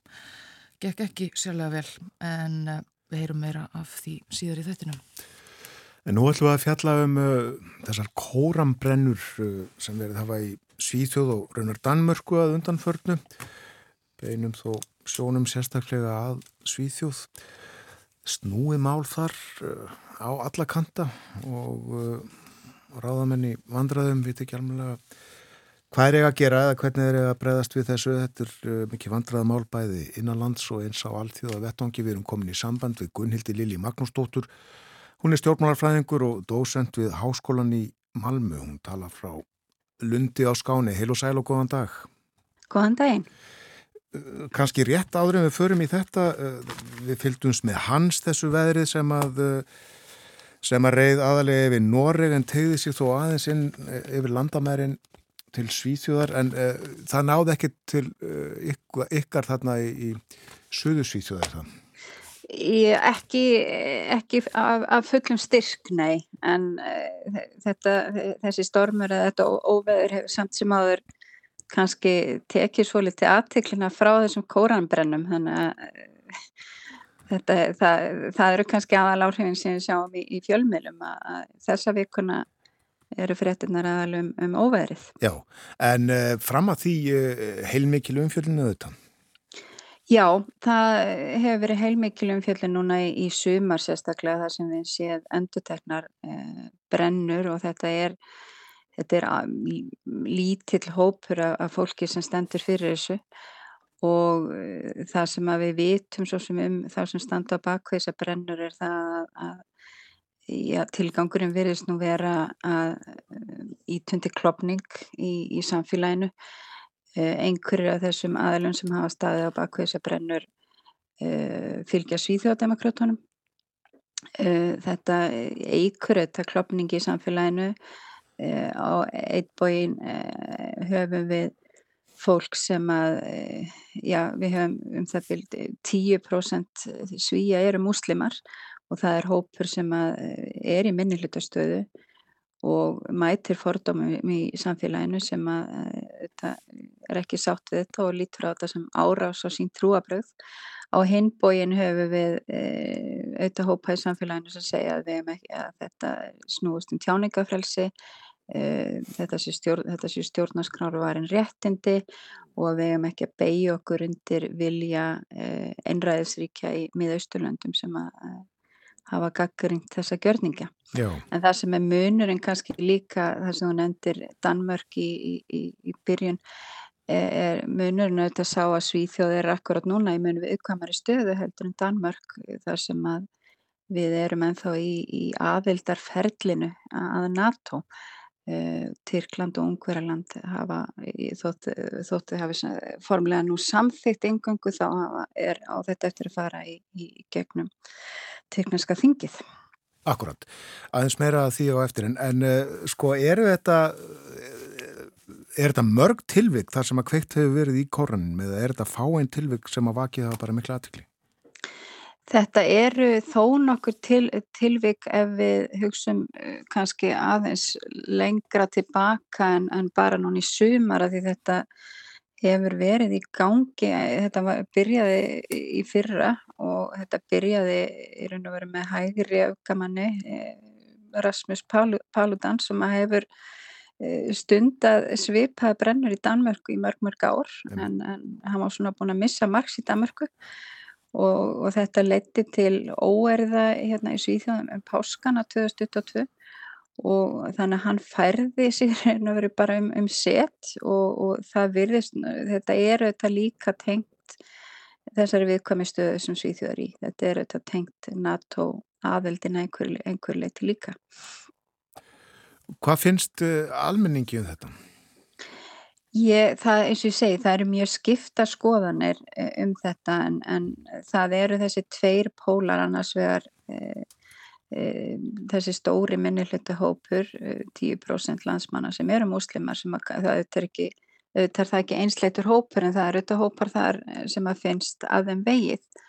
Gekk ekki sérlega vel en uh, við heyrum meira af því síðar í þettinum. En nú ætlum við að fjalla um uh, þessar kórambrennur uh, sem verið hafa í Svíþjóð og raunar Danmörku að undanförnu. Beinum þó sjónum sérstaklega að Svíþjóð snúið mál þar uh, á alla kanta og uh, ráðamenni vandraðum við ekki alveg hvað er ég að gera eða hvernig er ég að breyðast við þessu. Þetta er uh, mikið vandraða mál bæði innanlands og eins á alltíða vettangi við erum komin í samband við Gunnhildi Lili Magnúsdóttur. Hún er stjórnmálarfræðingur og dósent við Háskólan í Malmö. Hún tala frá Lundi á Skáni. Heil og sæl og góðan dag. Góðan daginn kannski rétt áður en við förum í þetta eh, við fylgdumst með hans þessu veðrið sem að eh, sem að reið aðalega yfir Noreg en tegði sér þó aðeins inn eh, yfir landamærin til Svíþjóðar. En uh, það náði ekki til uh, ykkar, ykkar þarna í, í Suðu Svíþjóðar það? Ekki, ekki af, af fullum styrk, nei. En uh, þetta, þessi stormur eða þetta óveður hefur samt sem áður kannski tekið svo litið aðteklina frá þessum kóranbrennum þannig að eh, þetta, það, það eru kannski aðal áhrifin sem við sjáum í, í fjölmiðlum að, þessa vikuna eru fréttunar aðal um, um óveðrið. Já, en uh, fram að því uh, heilmikil umfjöldinu auðvitað? Já, það hefur verið heilmikil umfjöldin núna í, í sumar sérstaklega þar sem við séð enduteknar uh, brennur og þetta er þetta er lítill hópur af fólki sem stendur fyrir þessu og uh, það sem að við vitum svo sem um þá sem standa á bakvið þessar brennur er það að já, tilgangurinn virðist nú vera að ítundi klopning í, í samfélaginu. Uh, einhverjir af þessum aðlun sem hafa staðið á bakvið þessar brennur uh, fylgja svíþjóðdemokratónum þetta eigur þetta klopning í samfélaginu Eh, á eitbóin eh, höfum við fólk sem að, eh, já, við höfum um það byrjt 10% svíja eru múslimar og það er hópur sem að er í minnilhutastöðu og mætir fordómum í samfélaginu sem að er ekki sátt við þetta og lítur á þetta sem árás á sín trúabröð. Á hinbóin höfum við auðvitað hópa í samfélaginu sem segja að, ekki, að þetta snúist um tjáningafrelsi Eh, þetta sé, stjórn, stjórnarskráruvarin réttindi og að við hefum ekki að beigja okkur undir vilja eh, einræðisríkja í miðausturlöndum sem að eh, hafa gaggurind þessa gjörninga. Já. En það sem er munurinn kannski líka, það sem þú nefndir Danmörk í, í, í byrjun, er munurinn auðvitað að sá að Svíþjóð er akkurat núna í munum við uppkvæmari stöðu heldur en Danmörk þar sem að við erum ennþá í, í aðildarferlinu að NATO Eh, Tyrkland og Ungverðarland hafa þótt, þóttu hafi formlega nú samþygt engöngu þá er á þetta eftir að fara í, í gegnum tyrknarska þingið. Akkurat, aðeins meira því á eftir en, en uh, sko eru þetta er þetta mörg tilvik þar sem að kveikt hefur verið í kóranin eða er þetta fáein tilvik sem að vakið hafa bara miklu aðtikli? Þetta eru þó nokkur til, tilvik ef við hugsum uh, kannski aðeins lengra tilbaka en, en bara núni sumar að því þetta hefur verið í gangi, þetta var, byrjaði í fyrra og þetta byrjaði í raun og veru með hægri öfgamanni eh, Rasmus Paludan sem að hefur eh, stundað svipað brennur í Danmörku í mörg mörg ár en, en hann var svona búin að missa margs í Danmörku og, og þetta leti til óerða hérna í Svíþjóðum um páskana 2022 og þannig að hann færði sig bara um, um set og, og það virðist, þetta er auðvitað líka tengt þessari viðkvæmi stöðu sem Svíþjóðar í. Þetta er auðvitað tengt NATO aðeldina einhver, einhver leiti líka Hvað finnst uh, almenningi um þetta? Ég, það, eins og ég segi, það eru mjög skipta skoðanir eh, um þetta en, en það eru þessi tveir pólar annars vegar e, þessi stóri minnilhutta hópur 10% landsmanna sem eru muslimar sem að, það er ekki ekki einsleitur hópur en það eru þetta hópar þar sem að finnst að þeim vegið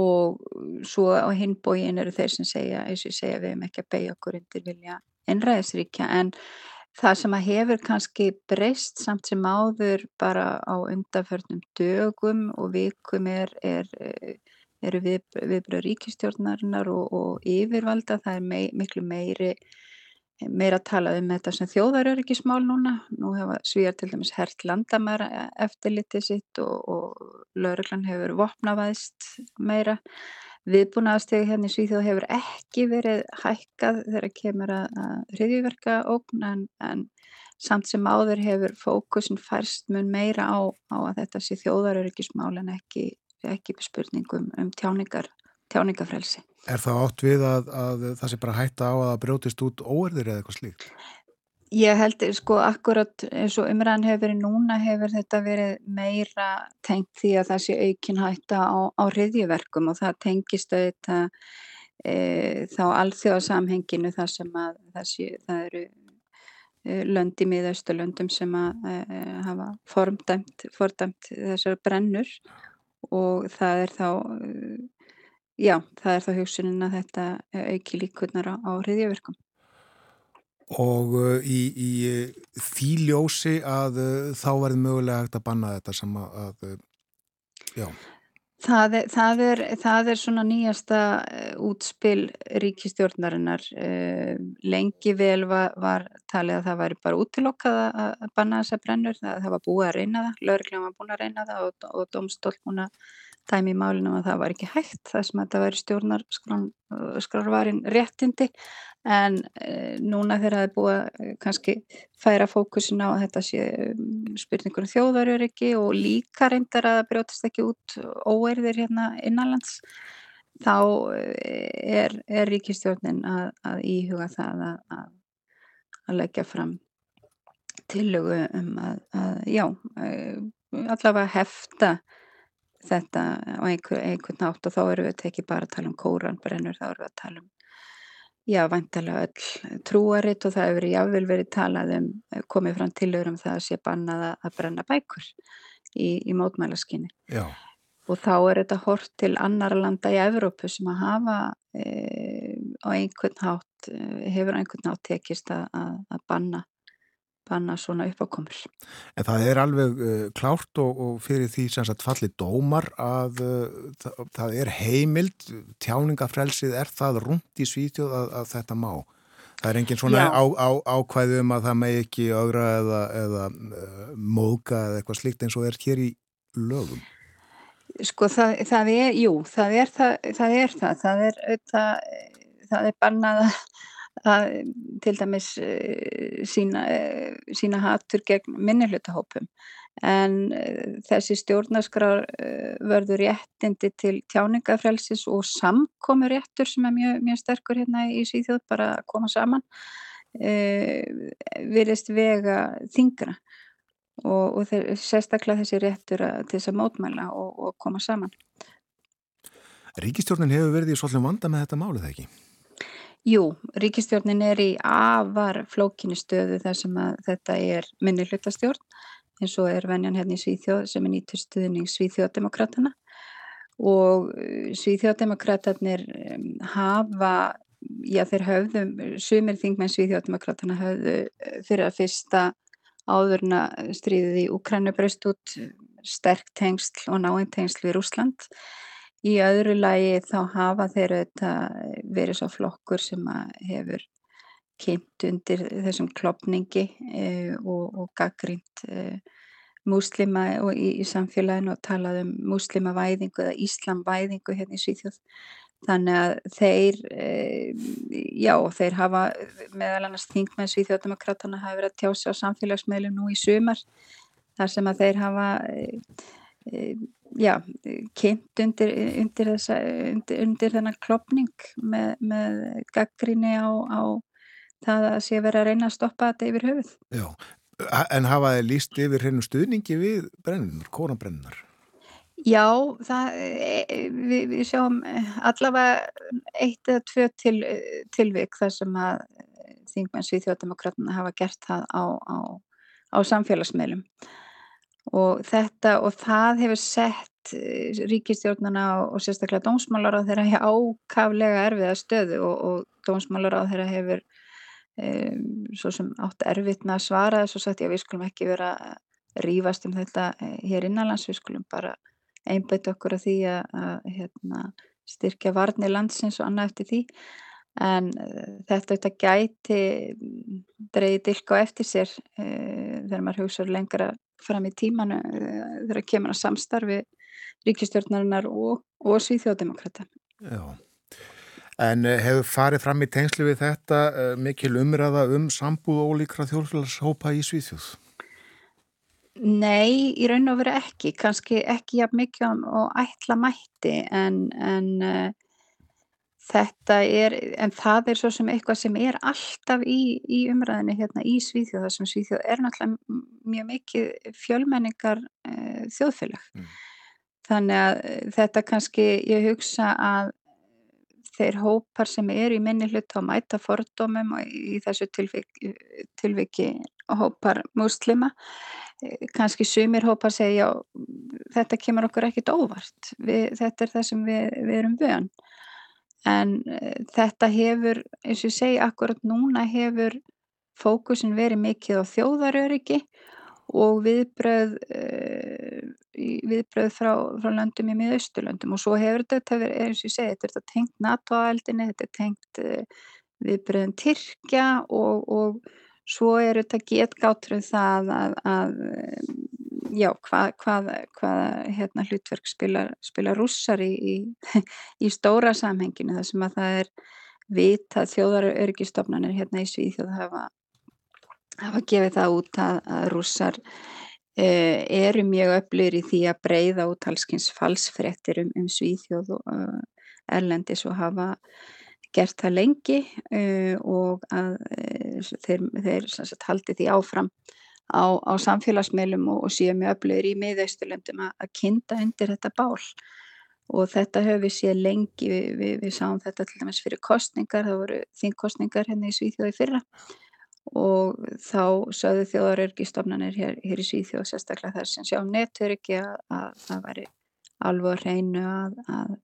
og svo á hinbógin eru þeir sem segja eins og ég segja við hefum ekki að beigja okkur undir vilja einræðisríkja en það sem að hefur kannski breyst samt sem áður bara á undanförnum dögum og vikum er, er eru við, viðbröð ríkistjórnarinnar og, og yfirvalda, það er mei, miklu meiri meira að tala um þetta sem þjóðaröryggismál núna, nú hefa svíjar til dæmis hert landamæra eftirlitið sitt og, og lauruglan hefur vopnavæðst meira viðbúnaðastegi hérna í Svíþjóð hefur ekki verið hækkað þegar kemur að hriðjúverka ógn en, en samt sem áður hefur fókusin færst mun meira á, á að þetta sé þjóðaröryggismál en ekki ekki spurningum um tjáningar, tjáningafrelsi. Er það átt við að, að það sé bara hætta á að brjótist út óerðir eða eitthvað slíkt? Ég held, sko, akkurat eins og umræðan hefur verið núna hefur þetta verið meira tengt því að það sé aukin hætta á, á hriðjuverkum og það tengist auðvitað e, þá alþjóðasamhenginu þar sem að það, sé, það eru e, löndi miðausturlöndum sem að e, hafa fordæmt, fordæmt þessar brennur og það er þá já, það er þá hugsunin að þetta auki líkurnar á, á hriðjaverkum. Og uh, í, í því ljósi að uh, þá verður mögulega hægt að banna þetta sem að, að já. Það er, það, er, það er svona nýjasta útspil ríkistjórnarinnar. Lengi vel var, var talið að það væri bara útilokkað að banna þessa brennur. Það, það var búið að reyna það, lögurlega var búin að reyna það og, og domstól búin að dæmi í málinu að það var ekki hægt þar sem þetta væri stjórnarskrarvarin réttindi en e, núna þegar það er búið að kannski færa fókusin á þetta sé spurningur um þjóðaröryggi og líka reyndar að það brjótast ekki út óerðir hérna innanlands þá er, er ríkistjórnin að, að íhuga það að, að, að leggja fram tillögu um að, já, allavega hefta þetta á einhver, einhvern nátt og þá eru við ekki bara að tala um kóranbrennur, þá eru við að tala um já, vantalega öll trúaritt og það hefur jáfnvel verið talað um, komið fram tilur um það að sé bannað að brenna bækur í, í mótmælaskinni. Já. Og þá er þetta hort til annara landa í Evrópu sem að hafa e, á einhvern hátt, e, hefur á einhvern hátt tekist að, að banna banna svona uppákomur. En það er alveg uh, klárt og, og fyrir því sem sagt falli dómar að uh, það, það er heimild, tjáningafrelsið er það rúnt í svítjóð að, að þetta má. Það er engin svona á, á, ákvæðum að það megi ekki augra eða, eða uh, móka eða eitthvað slikt eins og er hér í lögum. Sko það, það er, jú, það er það, það er það, það er, það er bannað að að til dæmis uh, sína, uh, sína hattur gegn minnihlutahópum en uh, þessi stjórnarskrar verður réttindi til tjáningafrelsis og samkomi réttur sem er mjög, mjög sterkur hérna í Svíþjóð bara að koma saman virðist vega þingra og, og þeir, sérstaklega þessi réttur að, til þess að mótmæla og, og koma saman. Ríkistjórnin hefur verið í svolítið vanda með þetta málið ekki? Jú, ríkistjórnin er í afar flókinni stöðu þar sem að þetta er minni hlutastjórn eins og er venjan hérna í Svíþjóð sem er nýtur stuðning Svíþjóðdemokratana og Svíþjóðdemokratarnir um, hafa, já þeir höfðu, sumir þingmenn Svíþjóðdemokratana höfðu uh, fyrir að fyrsta áðurna stríðið í Ukrænu braust út sterk tengsl og náinn tengsl við Rúsland. Í öðru lagi þá hafa þeir auðvitað verið svo flokkur sem hefur kynnt undir þessum klopningi eh, og, og gaggrínt eh, múslima í, í samfélaginu og talað um múslimavæðingu eða íslamvæðingu hérna í Svíþjóð. Þannig að þeir, eh, já, þeir hafa meðal annars þingmenn Svíþjóðdemokratana hafa verið að tjása á samfélagsmeilum nú í sumar þar sem að þeir hafa, eh, eh, já, kynnt undir, undir, þessa, undir, undir þennan klopning með, með gaggríni á, á það að sé verið að reyna að stoppa þetta yfir höfuð. Já, en hafa þið líst yfir hennu stuðningi við brennunar, kónabrennunar? Já, það, e, við, við sjáum allavega eitt eða tvö til, tilvik þar sem að þingmenn Svíþjóðdemokratuna hafa gert það á, á, á samfélagsmeilum og þetta og það hefur sett ríkistjórnuna og sérstaklega dómsmálar á þeirra ákaflega erfiða stöðu og, og dómsmálar á þeirra hefur um, svo sem átt með að svara þess já við skulum ekki vera að rífast um þetta eh, hér innanlands, við skulum bara einbæta okkur að því að, að hérna, styrkja varni landsins og annað eftir því. En uh, þetta auðvitað gæti dreyði dilk á eftir sér uh, þegar maður hugsaður lengra fram í tímanu uh, þegar kemur að samstarfi ríkistjórnarinnar og, og svíþjóðdemokrata. Já. En eh, hefur farið fram í tengslu við þetta uh, mikil umræða um sambúð ólíkra þjórnfélagshópa í Svíþjóð? Nei, í raun og veru ekki. Kanski ekki jafn mikið og ætla mætti en, en þetta er, en það er svo sem eitthvað sem er alltaf í, í umræðinu hérna í Svíþjóð. Það sem Svíþjóð er náttúrulega mjög mikið fjölmenningar uh, þjóðfélag. Mm. Þannig að þetta kannski, ég hugsa að þeir hópar sem eru í minni hlut á mæta fordómum og í þessu tilviki, tilviki hópar muslima eh, kannski sumir hópar segja þetta kemur okkur ekkit óvart við, þetta er það sem við, við erum vön en uh, þetta hefur eins og ég segi akkurat núna hefur fókusin verið mikið á þjóðaröryggi og viðbröð, uh, viðbröð frá, frá löndum í miðausturlöndum. Og svo hefur þetta verið, eins og ég segi, þetta er tengt NATO-ældinni, þetta er tengt uh, viðbröðum Tyrkja og, og svo er þetta getgáttur um það að, að já, hvað, hvað, hvað hérna, hlutverk spila, spila rússar í, í, í stóra samhenginu þar sem að það er vita þjóðarörygistofnanir hérna í Svíþjóð hafa hafa gefið það út að, að rússar uh, eru mjög öflur í því að breyða út halskins falsfrettir um, um Svíþjóð og uh, Erlendis og hafa gert það lengi uh, og að þeir, þeir sagt, haldi því áfram á, á samfélagsmeilum og, og séu mjög öflur í miðausturlöndum að, að kinda undir þetta bál. Og þetta höfum við séð lengi, við, við, við sáum þetta til dæmis fyrir kostningar, það voru þingkostningar hérna í Svíþjóði fyrra. Og þá sögðu þjóðarörgistofnanir hér, hér í Svíþjóð sérstaklega þar sem sjá netöryggi að, að það væri alveg að reynu að, að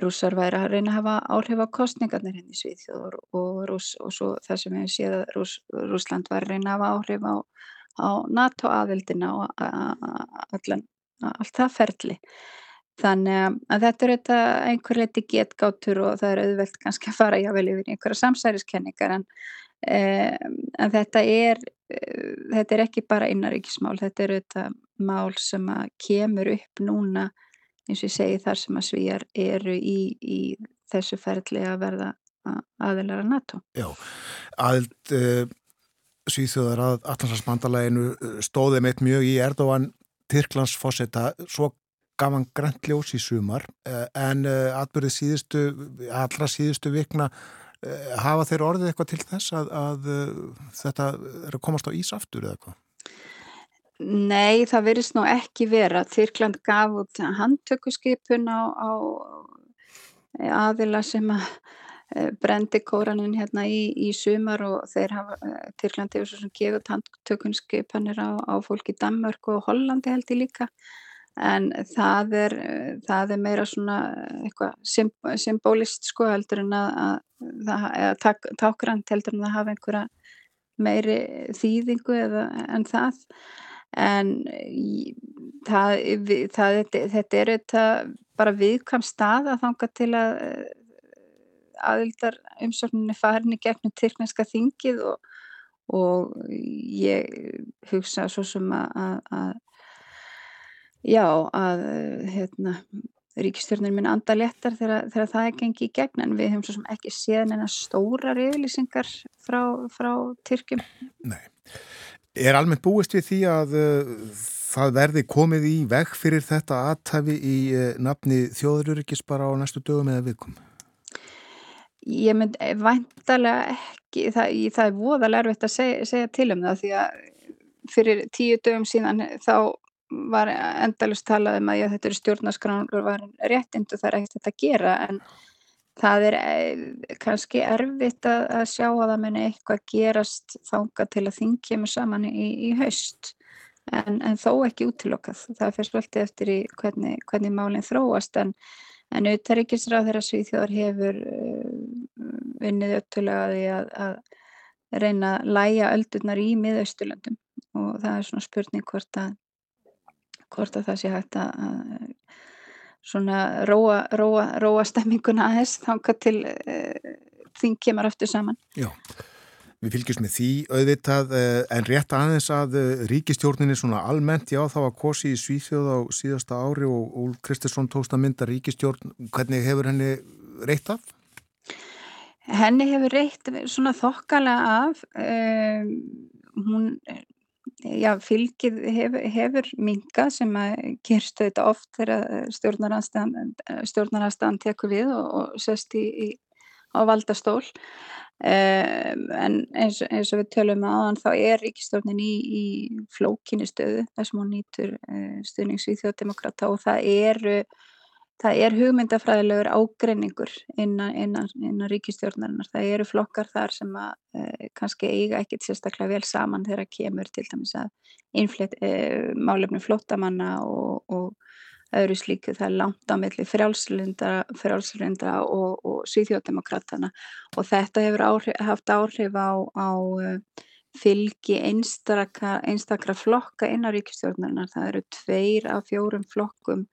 rússar væri að reyna að hafa áhrif á kostningarnir henni hérna í Svíþjóð og, og, og svo það sem við séð að rúss, Rússland var að reyna að hafa áhrif á, á NATO aðvildina og allan, allt það ferli. Þannig að þetta er þetta einhver leiti getgátur og það er auðvelt kannski að fara jável yfir einhverja samsæriskenningar en en þetta er þetta er ekki bara innaríkismál þetta er auðvitað mál sem kemur upp núna eins og ég segi þar sem að svíjar eru í, í þessu ferli að verða aðilara NATO Já, aðild uh, Svíþjóðar að Allansarsbandalæginu stóði meitt mjög í Erdóan Tyrklands fósetta, svo gaf hann græntljós í sumar en uh, atbyrðið síðustu allra síðustu vikna Eh, hafa þeir orðið eitthvað til þess að, að eh, þetta er að komast á ís aftur eða eitthvað? Nei, það verist nú ekki vera. Tyrkland gaf út handtökuskipun á, á aðila sem að eh, brendi kóranin hérna í, í sumar og þeir hafa, Tyrkland hefur svo sem gefið handtökunskipanir á, á fólk í Danmörk og Hollandi held ég líka en það er, það er meira svona eitthvað symbólist sko heldur en að, að tak, tákrand heldur en að hafa einhverja meiri þýðingu eða, en það en það, það, þetta, þetta er þetta bara viðkvæm stað að þanga til að aðildar umsókninni farin í gegnum tyrkneska þingið og, og ég hugsa svo sem að, að, að já að hérna ríkistjórnir minn anda léttar þegar, þegar það er gengið í gegn en við höfum svo sem ekki séð neina stórar yfirlýsingar frá, frá Tyrkjum. Nei. Er almennt búist við því að uh, það verði komið í veg fyrir þetta aðtæfi í uh, nafni þjóðururíkis bara á næstu dögum eða vikum? Ég mynd væntalega ekki, það, ég, það er voðalega erfitt að segja, segja til um það því að fyrir tíu dögum síðan þá var endalust talað um að já, þetta eru stjórnarskránur var réttind og það er ekkert þetta að gera en það er eh, kannski erfitt að, að sjá að það muni eitthvað gerast þanga til að þing kemur saman í, í haust. En, en þó ekki útilokkað. Það fyrir svolítið eftir í hvernig, hvernig málinn þróast. En, en auðvitaðrikisráð þeirra Svíþjóðar hefur uh, vinnið öttulega því að, að reyna að læja öldurnar í miðausturlöndum. Og það er svona spurning hvort að hvort að það sé hægt að svona róa, róa, róa stemminguna aðeins þanga til uh, þing kemur aftur saman. Já, við fylgjumst með því auðvitað uh, en rétt aðeins að uh, ríkistjórninni svona almennt, já það var kosi í Svíþjóð á síðasta ári og Úl Kristinsson tókst að mynda ríkistjórn, hvernig hefur henni reitt af? Henni hefur reitt svona þokkalega af, hún já, fylgið hefur, hefur minkað sem að gerstu þetta oft þegar stjórnarnastan tekur við og, og sest í, í, á valdastól. Um, en eins, eins og við tölum aðan þá er ríkistjórnin í, í flókinni stöðu þar sem hún nýtur uh, stuðnings við þjóðdemokrata og það eru það er hugmyndafræðilegur ágreiningur innan, innan, innan ríkistjórnarinnar. Það eru flokkar þar sem að e, kannski eiga ekkit sérstaklega vel saman þegar kemur til dæmis að innflétt e, málefni flottamanna og, og öðru slíku. Það er langt á milli frjálslindra og, og svíþjóðdemokratana og þetta hefur áhrif, haft áhrif á, á fylgi einstakra, einstakra flokka innan ríkistjórnarinnar. Það eru tveir af fjórum flokkum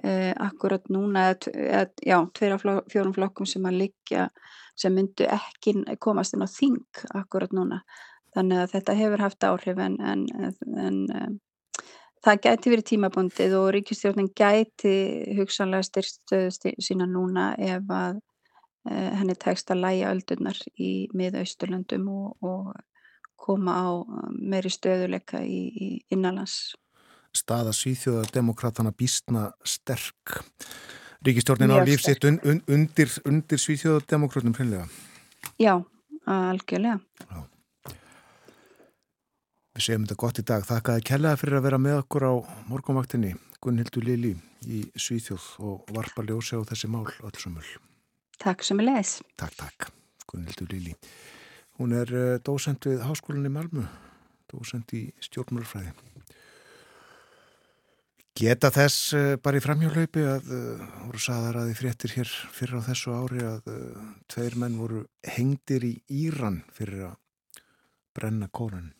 Uh, akkurat núna eða, já, tveir af fjórum flokkum sem að liggja sem myndu ekki komast inn á þing akkurat núna. Þannig að þetta hefur haft áhrif en, en, en um, það gæti verið tímabundið og ríkistjórnin gæti hugsanlega styrkstöðu sína núna ef að uh, henni tekst að læja öldurnar í miðausturlöndum og, og koma á meiri stöðuleika í, í innanlands staða svíþjóðardemokratana býstna sterk. Ríkistjórnin á lífsitt un, un, undir, undir svíþjóðardemokratum hreinlega? Já, algjörlega. Já. Við segjum þetta gott í dag. Þakkaði kellaði fyrir að vera með okkur á morgumvaktinni Gunnhildur Lili í Svíþjóð og varpa ljósi á þessi mál allsumul. Takk sem er leis. Takk, takk. Gunnhildur Lili. Hún er uh, dósend við Háskólinni Malmu, dósend í stjórnmálfræði. Geta þess uh, bara í framhjálaupi að uh, voru saðar að þið fréttir hér fyrir á þessu ári að uh, tveir menn voru hengdir í Íran fyrir að brenna kóran.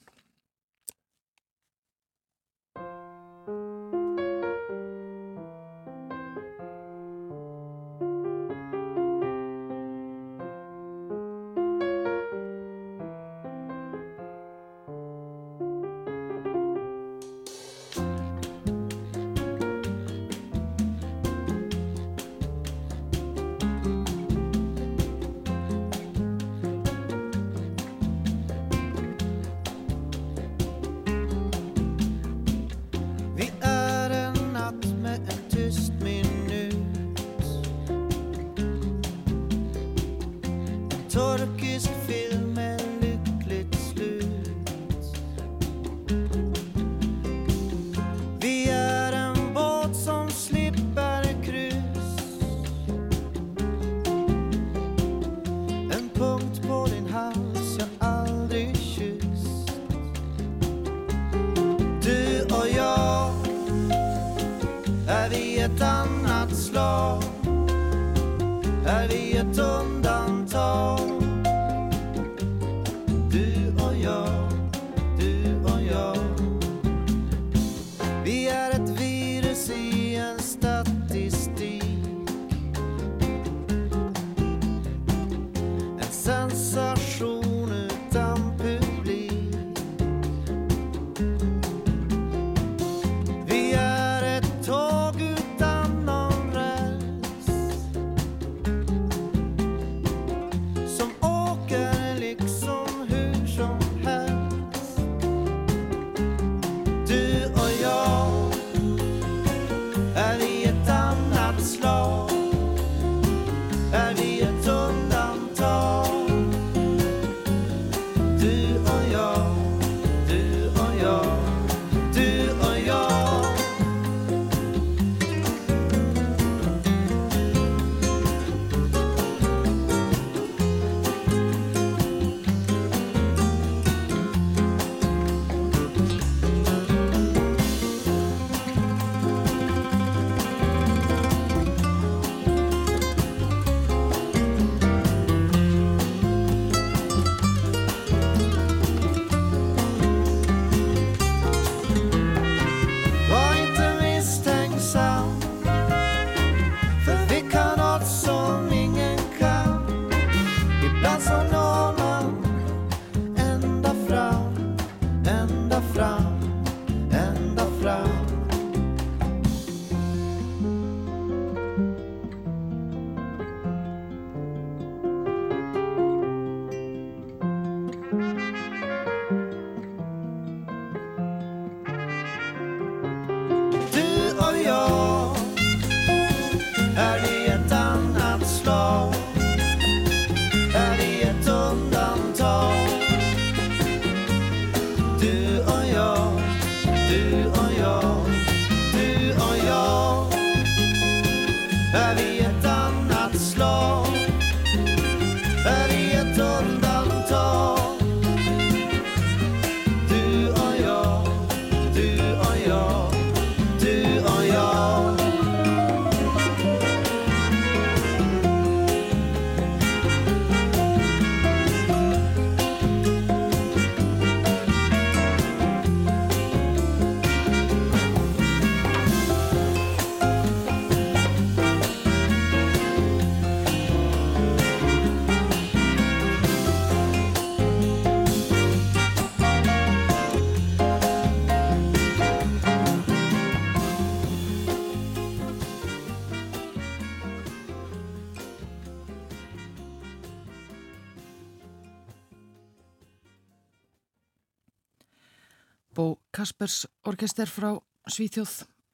Kaspers orkester frá Svíþjóð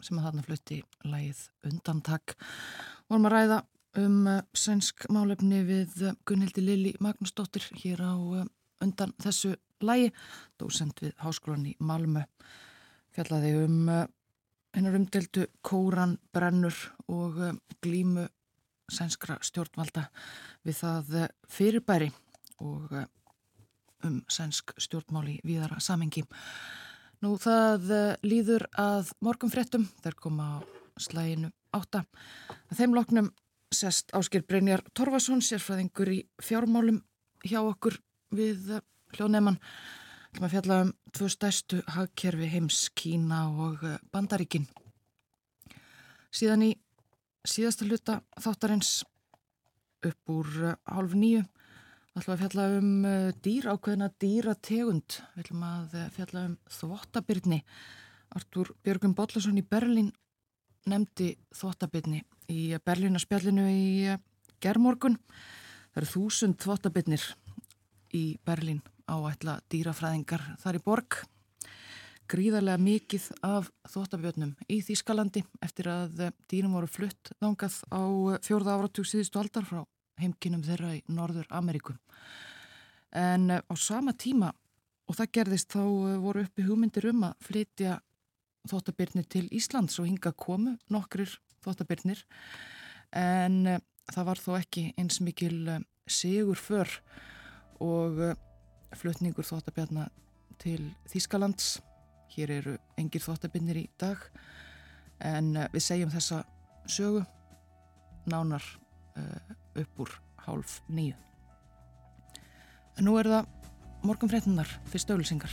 sem að þarna flutti lægið Undantak. Vorum að ræða um uh, sænsk málefni við uh, Gunnhildi Lili Magnúsdóttir hér á uh, undan þessu lægi, dósend við Háskólan í Malmö. Fjallaði um hennar umdeldu kóran, brennur og glímu sænskra stjórnvalda við það fyrirbæri og um sænsk stjórnmáli viðara samengi. Nú það eh, líður að morgunfréttum, þær koma á slæginu átta. Að þeim loknum sest Áskir Brynjar Torfason, sérfræðingur í fjármálum hjá okkur við eh, hljóðneimann. Það maður fjalla um tvö stærstu hagkerfi heims, Kína og eh, Bandaríkin. Síðan í síðasta hluta þáttarins upp úr hálf nýju Það ætlum að fjalla um uh, dýr, ákveðina dýrategund. Við ætlum að uh, fjalla um þvottabyrni. Artur Björgum Bollarsson í Berlín nefndi þvottabyrni í Berlínarspjallinu í uh, gerðmorgun. Það eru þúsund þvottabyrnir í Berlín áætla dýrafræðingar þar í borg. Gríðarlega mikið af þvottabjörnum í Þýskalandi eftir að dýrum voru flutt þangað á fjórða áratug síðustu aldar frá heimkinum þeirra í Norður Ameríku. En eh, á sama tíma, og það gerðist þá eh, voru uppi hugmyndir um að flytja þóttabirnir til Íslands og hinga komu nokkrir þóttabirnir en eh, það var þó ekki eins mikil sigur för og flutningur þóttabjarna til Þýskalands. Hér eru engir þóttabirnir í dag en við segjum þessa sögu nánar uh, upp úr hálf nýju. En nú er það morgunfréttunar fyrir stölusingar.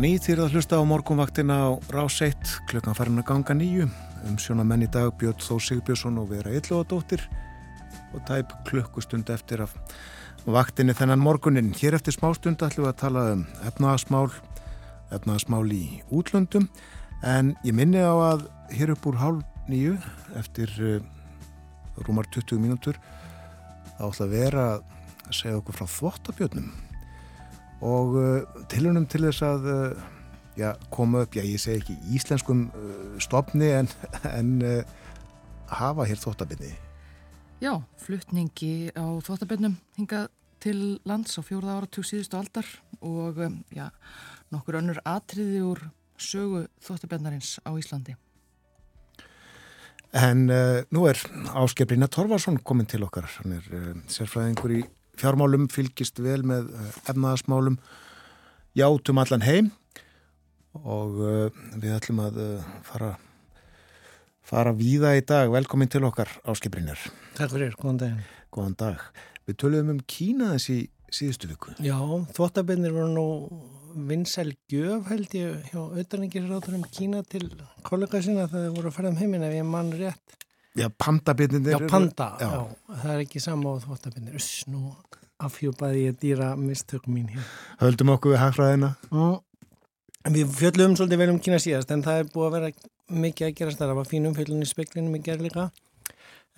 Sæl á ný þýrið að hlusta á morgunvaktina á Rás 1 klukkan farin að ganga nýju um sjónamenn í dag Björn Þó Sigbjörnsson og Vera Illóðadóttir og tæp klukkustund eftir af vaktinni þennan morgunin. Hér eftir smástund ætlum við að tala um efnaðasmál, efnaðasmál í útlöndum. En ég minni á að hér upp úr hálf nýju eftir uh, rúmar 20 mínútur þá ætla að vera að segja okkur frá þvottabjörnum og uh, tilunum til þess að uh, já, koma upp, já ég segi ekki íslenskum uh, stopni en, en hafa hér þvottabinni. Já, flutningi á þvottabennum hingað til lands á fjórða áratug síðustu aldar og um, já, nokkur önnur atriði úr sögu þvottabennarins á Íslandi. En uh, nú er Ásker Brynja Torfarsson komin til okkar. Hann er uh, sérfræðingur í fjármálum, fylgist vel með uh, efnaðasmálum, játum allan heim og við ætlum að fara, fara víða í dag. Velkomin til okkar Ásker Brynjar. Takk fyrir, góðan daginn. Góðan dag. Við töluðum um Kína þessi síðustu viku. Já, þvóttabennir voru nú vinsæl gjöf held ég hjá auðvitaðningir ráðurum Kína til kollega sinna þegar þeir voru að ferða um heiminn ef ég mann rétt. Já, pandabennir. Já, panda, já. já. Það er ekki sama á þvóttabennir. Uss, nú afhjúpaði ég dýra mistökum mín hér. Höldum okkur við hagfræðina. Mm. Við fjöldum svolítið vel um Kína síðast en það er búið að vera mikið að gera starf að fínum fjöldunni speklinum í gerleika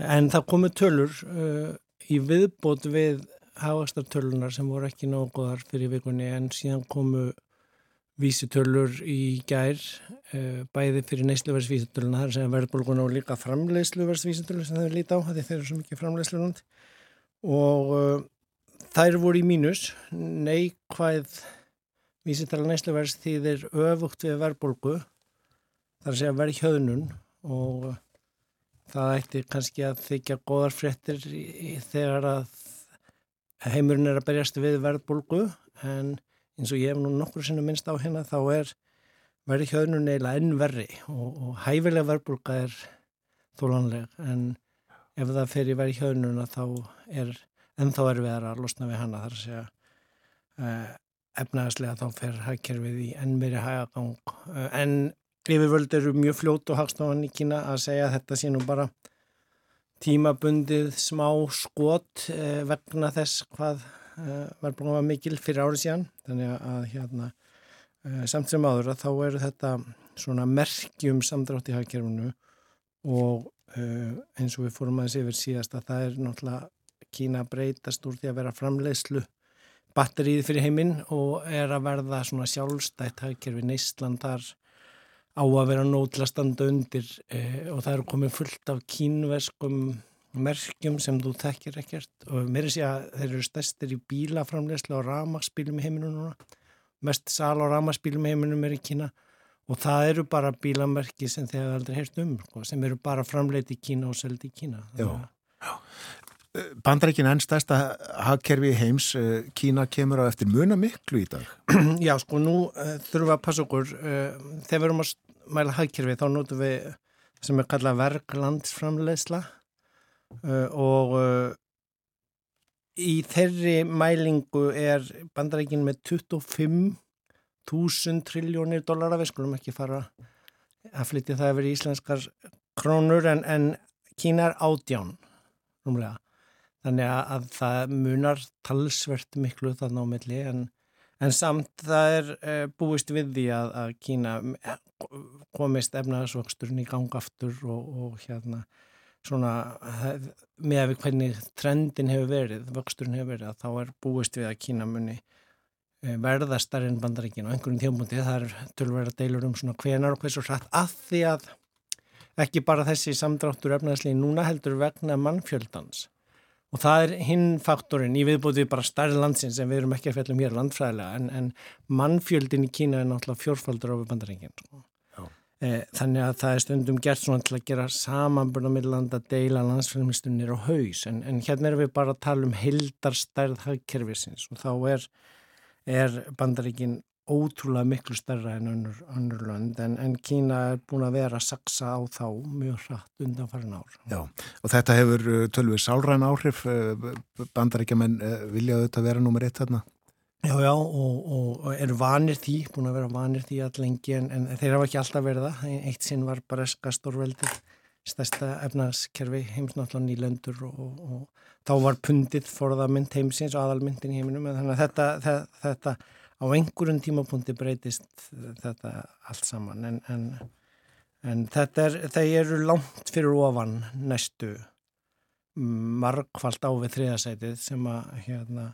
en það komu tölur uh, í viðbót við hafastartölunar sem voru ekki nóguðar fyrir vikunni en síðan komu vísitölur í gær uh, bæði fyrir neysluverðsvísitöluna þar sem verðbólgun og líka framleysluverðsvísitölu sem þau líti á því þeir eru svo mikið framleyslunund og uh, þær voru í mínus. Neikvæð vísitala neysluverðs því þeir öfugt við verðbólgu þar sem verð hjöðnun og það ætti kannski að þykja góðar fréttir þegar að heimurinn er að berjast við verðbólgu en eins og ég hef nú nokkur sinni minnst á hérna þá er verði hjöðnun eiginlega enn verri og, og hæfilega verðbólga er þólanleg en ef það fer í verði hjöðnuna þá er ennþá erfiðar að losna við hana. Þar að segja uh, efnaðslega þá fer hægkerfið í enn meiri hægagang uh, en yfirvöld eru mjög fljótt og hagstofan í Kína að segja að þetta sé nú bara tímabundið smá skot eh, vegna þess hvað eh, var búin að mikil fyrir árið síðan. Þannig að hérna eh, samt sem áður að þá eru þetta svona merkjum samdrátt í hagkerfunu og eh, eins og við fórum aðeins yfir síðast að það er náttúrulega Kína breytast úr því að vera framleiðslu batterið fyrir heiminn og er að verða svona sjálfstætt hagkerfi. Neistland þar á að vera nótilega standa undir og það eru komið fullt af kínverskum merkjum sem þú þekkir ekkert og mér er sé að þeir eru stæstir í bílaframlegslu og ramagsbílum í heiminu núna. Mest sal og ramagsbílum í heiminum er í Kína og það eru bara bílamerki sem þeir hafa aldrei heyrst um sko, sem eru bara framleiti í Kína og seldi í Kína. Já, já. Bandarækina enn stærsta hagkerfi heims, eh, Kína kemur á eftir muna miklu í dag. Já, sko, nú uh, þurfum við að passa okkur, þegar við erum að mæla hagkerfi þá notum við sem er kallað verklandsframleysla uh, og í þeirri mælingu er bandarækin með 25.000 triljónir dollara, við skulum ekki fara að flytja það yfir íslenskar krónur en, en Kína er ádján, rúmlega. Þannig að það munar talsvert miklu þannig á milli en, en samt það er e, búist við því að, að Kína eh, komist efnaðsvöxturinn í gangaftur og, og hérna svona með hvernig trendin hefur verið, vöxturinn hefur verið að þá er búist við að Kína muni e, verða starfinn bandaríkin og einhverjum þjómbúndi það er tölverða deilur um svona hvenar og hversu hratt að því að ekki bara þessi samdráttur efnaðsli núna heldur vegna mannfjöldans Og það er hinn faktorinn í viðbútið bara starri landsins en við erum ekki að fjalla um hér landfræðilega en, en mannfjöldin í Kína er náttúrulega fjórfaldur. Sko. E, þannig að það er stundum gert svona til að gera samanbörna með landa deila landsfjölmistunir og haus en, en hérna erum við bara að tala um hildarstærð hagkerfisins og þá er, er bandaringin ótrúlega miklu starra en önnur, lönd en, en Kína er búin að vera að saksa á þá mjög hratt undan farin ár. Já, og þetta hefur uh, tölvið sálræn áhrif, uh, bandaríkjaman uh, viljaðu þetta vera nummer eitt þarna? Já, já, og, og eru vanir því, búin að vera vanir því allengi en, en þeir hafa ekki alltaf verið það. Eitt sinn var bara skastorveldið, stærsta efnaðskerfi heimsnáttlan í löndur og, og, og þá var pundið forðamynd heimsins og aðalmyndin í heiminum þannig að þetta, þetta, þetta á einhverjum tímapunkti breytist þetta allt saman en, en, en þetta er, þeir eru langt fyrir ofan næstu margfald á við þriðasætið sem að hérna,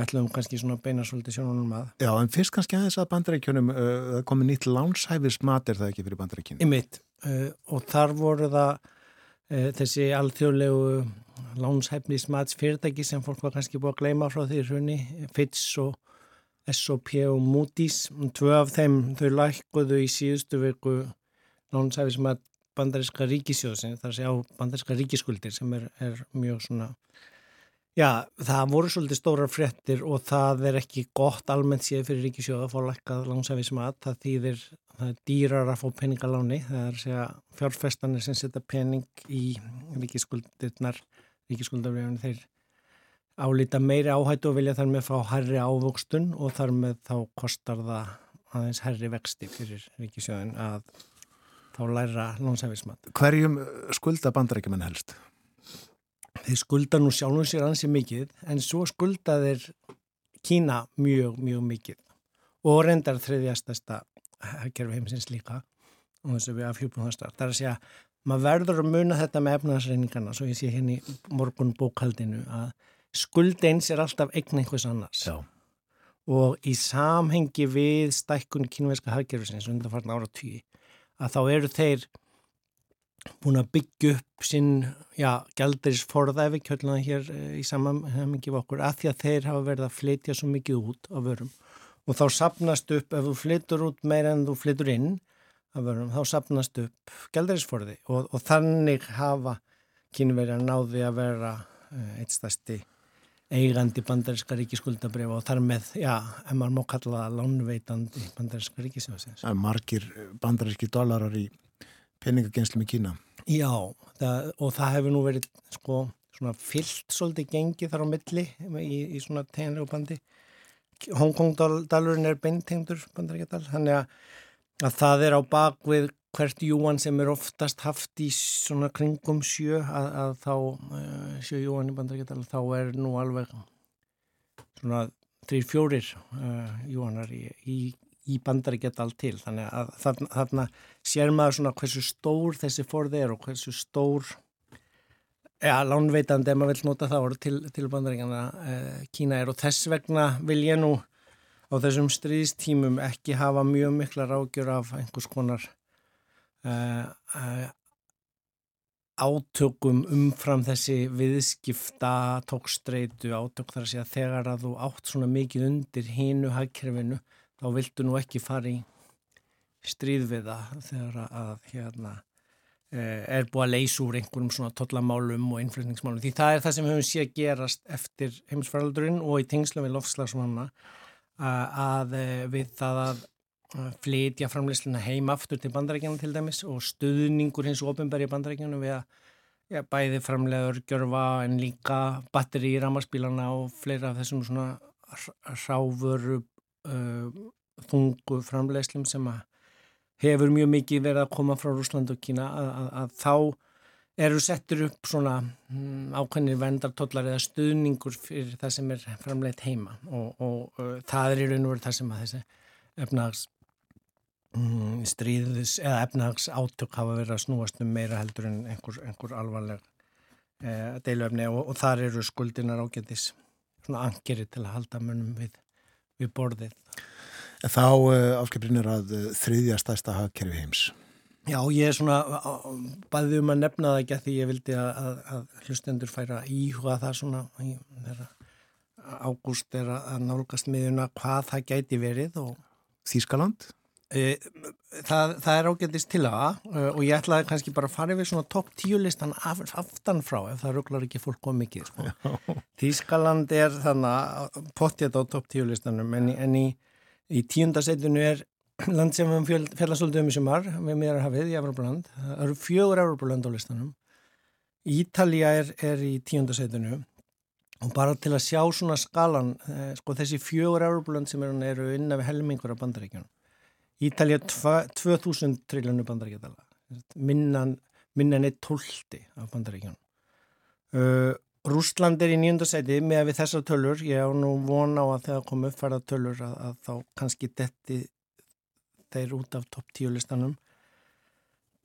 við ætlum kannski svona beina svolítið sjónunum að. Já, en fyrst kannski aðeins að bandarækjunum uh, komið nýtt lánshæfismat er það ekki fyrir bandarækjunum? Í mitt uh, og þar voru það uh, þessi alþjóðlegu lánshæfnismats fyrirtæki sem fólk var kannski búið að gleyma frá því hrunni, Fitch og S.O.P. og Moody's. Tvö af þeim þau lækkuðu í síðustu viku lánshæfismat bandaríska ríkisjóðsinn, þar sé á bandaríska ríkiskuldir sem er, er mjög svona Já, það voru svolítið stórar fréttir og það er ekki gott almennt séð fyrir ríkisjóða að fá lækkað langsæfismat. Það þýðir, það er dýrar að fá peningaláni. Það er að segja fjárfestanir sem setja pening í ríkiskuldirnar, ríkiskuldarvegunni þeir álita meiri áhættu og vilja þar með fá herri ávokstun og þar með þá kostar það aðeins herri vexti fyrir ríkisjóðin að þá læra langsæfismat. Hverjum skulda bandarækjumenn helst? Þeir skulda nú sjálfum sér ansi mikið en svo skulda þeir Kína mjög, mjög mikið og reyndar þriðjastasta gerfi heimsins líka og þess að við afhjúpum það starf. Það er að segja maður verður að muna þetta með efnaðsreiningarna svo ég sé henni morgun bókaldinu að skuld eins er alltaf eign einhvers annars Já. og í samhengi við stækkun kínveska hafgerfisins undan farna ára tíu að þá eru þeir búin að byggja upp sinn, já, gælduris forðæfi kjölduna hér eh, í samanhengi við okkur að því að þeir hafa verið að flytja svo mikið út af vörum og þá sapnast upp, ef þú flytur út meira en þú flytur inn af vörum, þá sapnast upp gældurisforði og, og þannig hafa kynveri að náði að vera uh, eitt stærsti eigandi bandarinska ríkiskuldabrif og þar með, já, en maður má kalla það lánveitandi bandarinska ríkisjóðsins. Margir bandarinski dólarar í peningagenslu með Kína. Já, það, og það hefur nú verið sko svona fyllt svolítið gengið þar á milli í, í svona teginlegu bandi. Hongkong-dalurinn er beintengdur bandaríkjadal, þannig að, að það er á bakvið hvert júan sem er oftast haft í svona kringum sjö að, að þá uh, sjö júan í bandaríkjadal þá er nú alveg svona þrýr fjórir uh, júanar í, í í bandaríkjadal til. Þannig að þarna, þarna sér maður svona hversu stór þessi forði er og hversu stór ja, lánveitandi ef maður vil nota það orð til, til bandaríkjana eh, Kína er. Og þess vegna vil ég nú á þessum stríðstímum ekki hafa mjög mikla rágjur af einhvers konar eh, eh, átökum umfram þessi viðskipta tókstreitu átök. Þar að segja þegar að þú átt svona mikið undir hínu hagkerfinu þá viltu nú ekki fara í stríð við það þegar að hérna eh, er búið að leysa úr einhverjum svona tollamálum og innflutningsmálum. Því það er það sem höfum séð gerast eftir heimsfaraldurinn og í tengslu við lofslagsmanna að eh, við það að flytja framleysluna heim aftur til bandarækjana til dæmis og stuðningur hins ofinbæri í bandarækjana við að ja, bæði framlegaður gjörfa en líka batteri í ramarspílana og fleira af þessum svona ráfuru uh, þungu framlegslum sem hefur mjög mikið verið að koma frá Rúsland og Kína að, að, að þá eru settur upp svona um, ákveðnir vendartollar eða stuðningur fyrir það sem er framlegt heima og, og uh, það er í raun og veru það sem að þessi efnags um, stríðis eða efnags átök hafa verið að snúast um meira heldur en einhver, einhver alvarleg uh, deiluefni og, og þar eru skuldinar ágætis svona angeri til að halda munum við við borðið. Þá uh, eh, áskiprin er að uh, þriðja stæsta hagkerfi heims. Já, ég er svona bæðið um að nefna það ekki að því ég vildi að, að, að hlustendur færa íhuga það svona ágúst er að nálgast miðuna hvað það gæti verið. Og, Þískaland? E, það, það er ágætist til að og ég ætlaði kannski bara að fara yfir svona topp tíu listan af, aftan frá ef það rugglar ekki fólk á mikið. Sko. Þískaland er þannig pottið á topp tíu listanum en, en í, í tíundasettinu er land sem við fjallastöldum í sumar við meðar hafið í Evropaland það eru fjögur Evropaland á listanum Ítalija er, er í tíundasettinu og bara til að sjá svona skalan eh, sko þessi fjögur Evropaland sem eru innan við helmingur af bandaríkjunum Ítalija 2000 triljónu bandaríkjadala minnan minnan er tólti af bandaríkjunum. Uh, Rúsland er í nýjöndarsæti með að við þessar tölur, ég á nú vona á að þegar kom uppfærða tölur að, að þá kannski detti þeir út af topp tíu listanum.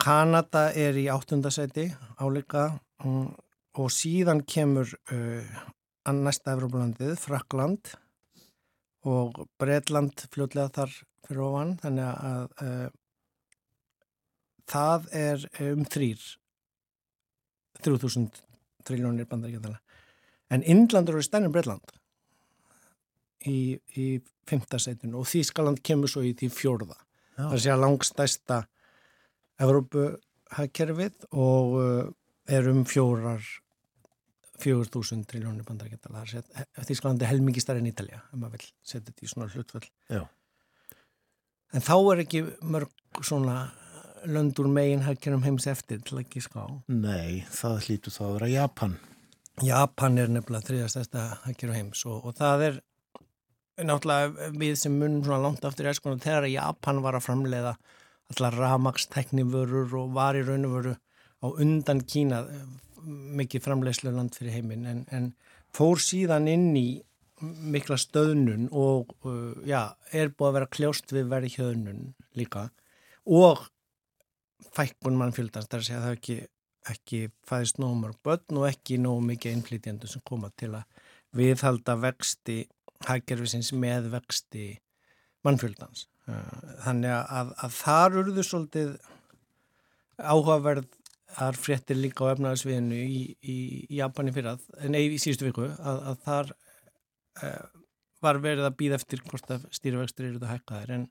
Kanada er í áttundarsæti áleika um, og síðan kemur uh, annarsta Evrópulandið, Frakland og Breitland fljótlega þar fyrir ofan, þannig að uh, það er um þrýr 3000 triljónir bandaríkjadala en Indlandur eru stærnir Breitland í, í fymta setinu og Þískaland kemur svo í því fjórða Já. það sé að langstæsta Evrópu hagkerfið og uh, er um fjórar 4.000 triljónir bandarækjandala. Þísklandi helmingi starf en Ítalja, ef maður vil setja þetta í svona hlutfall. Já. En þá er ekki mörg svona löndur megin hagkerfum heims eftir til að gíska á. Nei, það hlýtu þá að vera Japan. Japan er nefnilega þriðastæsta hagkerfum heims og, og það er náttúrulega við sem munum svona langt aftur í æskunum þegar Japan var að framleiða allar ramagsteknivörur og var í raun og veru á undan Kína mikið framleiðslu land fyrir heiminn en, en fór síðan inn í mikla stöðnun og uh, já, er búið að vera kljóst við verið hjöðnun líka og fækkun mannfjöldans þar að segja að það ekki, ekki fæðist nóg mörg börn og ekki nóg mikið innflytjandu sem koma til að viðhalda vexti haggerfisins með vexti mannfjöldans. Uh, þannig að, að þar urðu svolítið áhugaverð þar fréttir líka á efnaðarsviðinu í, í, Japani fyrir að, nei í síðustu viku, að, að þar var verið að býða eftir hvort að stýrivextur eru þetta hækkaðir en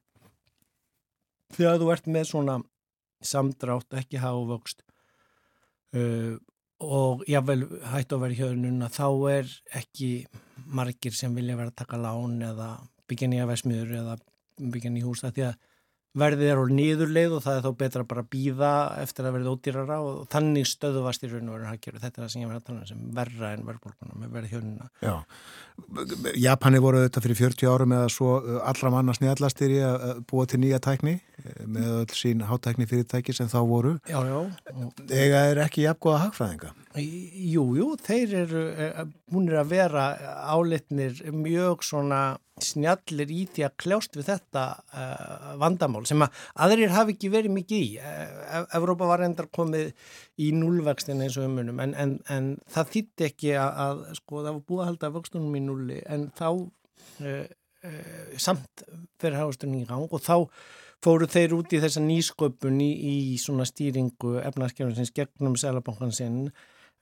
þegar þú ert með svona samdrátt ekki hávöxt uh, og jável hættu að vera í hjöðununa þá er ekki margir sem vilja vera að taka lán eða byggja nýja vesmiður eða byggja nýja hús það því að verðið er á nýðurleið og það er þá betra bara að býða eftir að verðið ódýrara og þannig stöðuvast í raun og veru hagkjöru. Þetta er það sem ég verði að tala um sem verra en verðbólkunum með verðið hjónuna. Japani voru þetta fyrir 40 árum eða svo uh, allra manna snjallastir í að búa til nýja tækni eh, með öll sín hátækni fyrirtæki sem þá voru. Já, já. Ega er ekki jafngóða hagfræðinga? Jú, jú, þeir eru, hún er að vera álitnir mjög svona snjallir í því að kljást við þetta vandamál sem að aðrir hafi ekki verið mikið í. Evrópa var endar komið í núlvextin eins og umunum en, en, en það þýtti ekki að, að sko það var búið að halda vöxtunum í núli en þá uh, samt fyrir hafastunum í gang og þá fóru þeir út í þessa nýsköpun í, í svona stýringu efnarskjörnum sem gegnum Sælabankansinn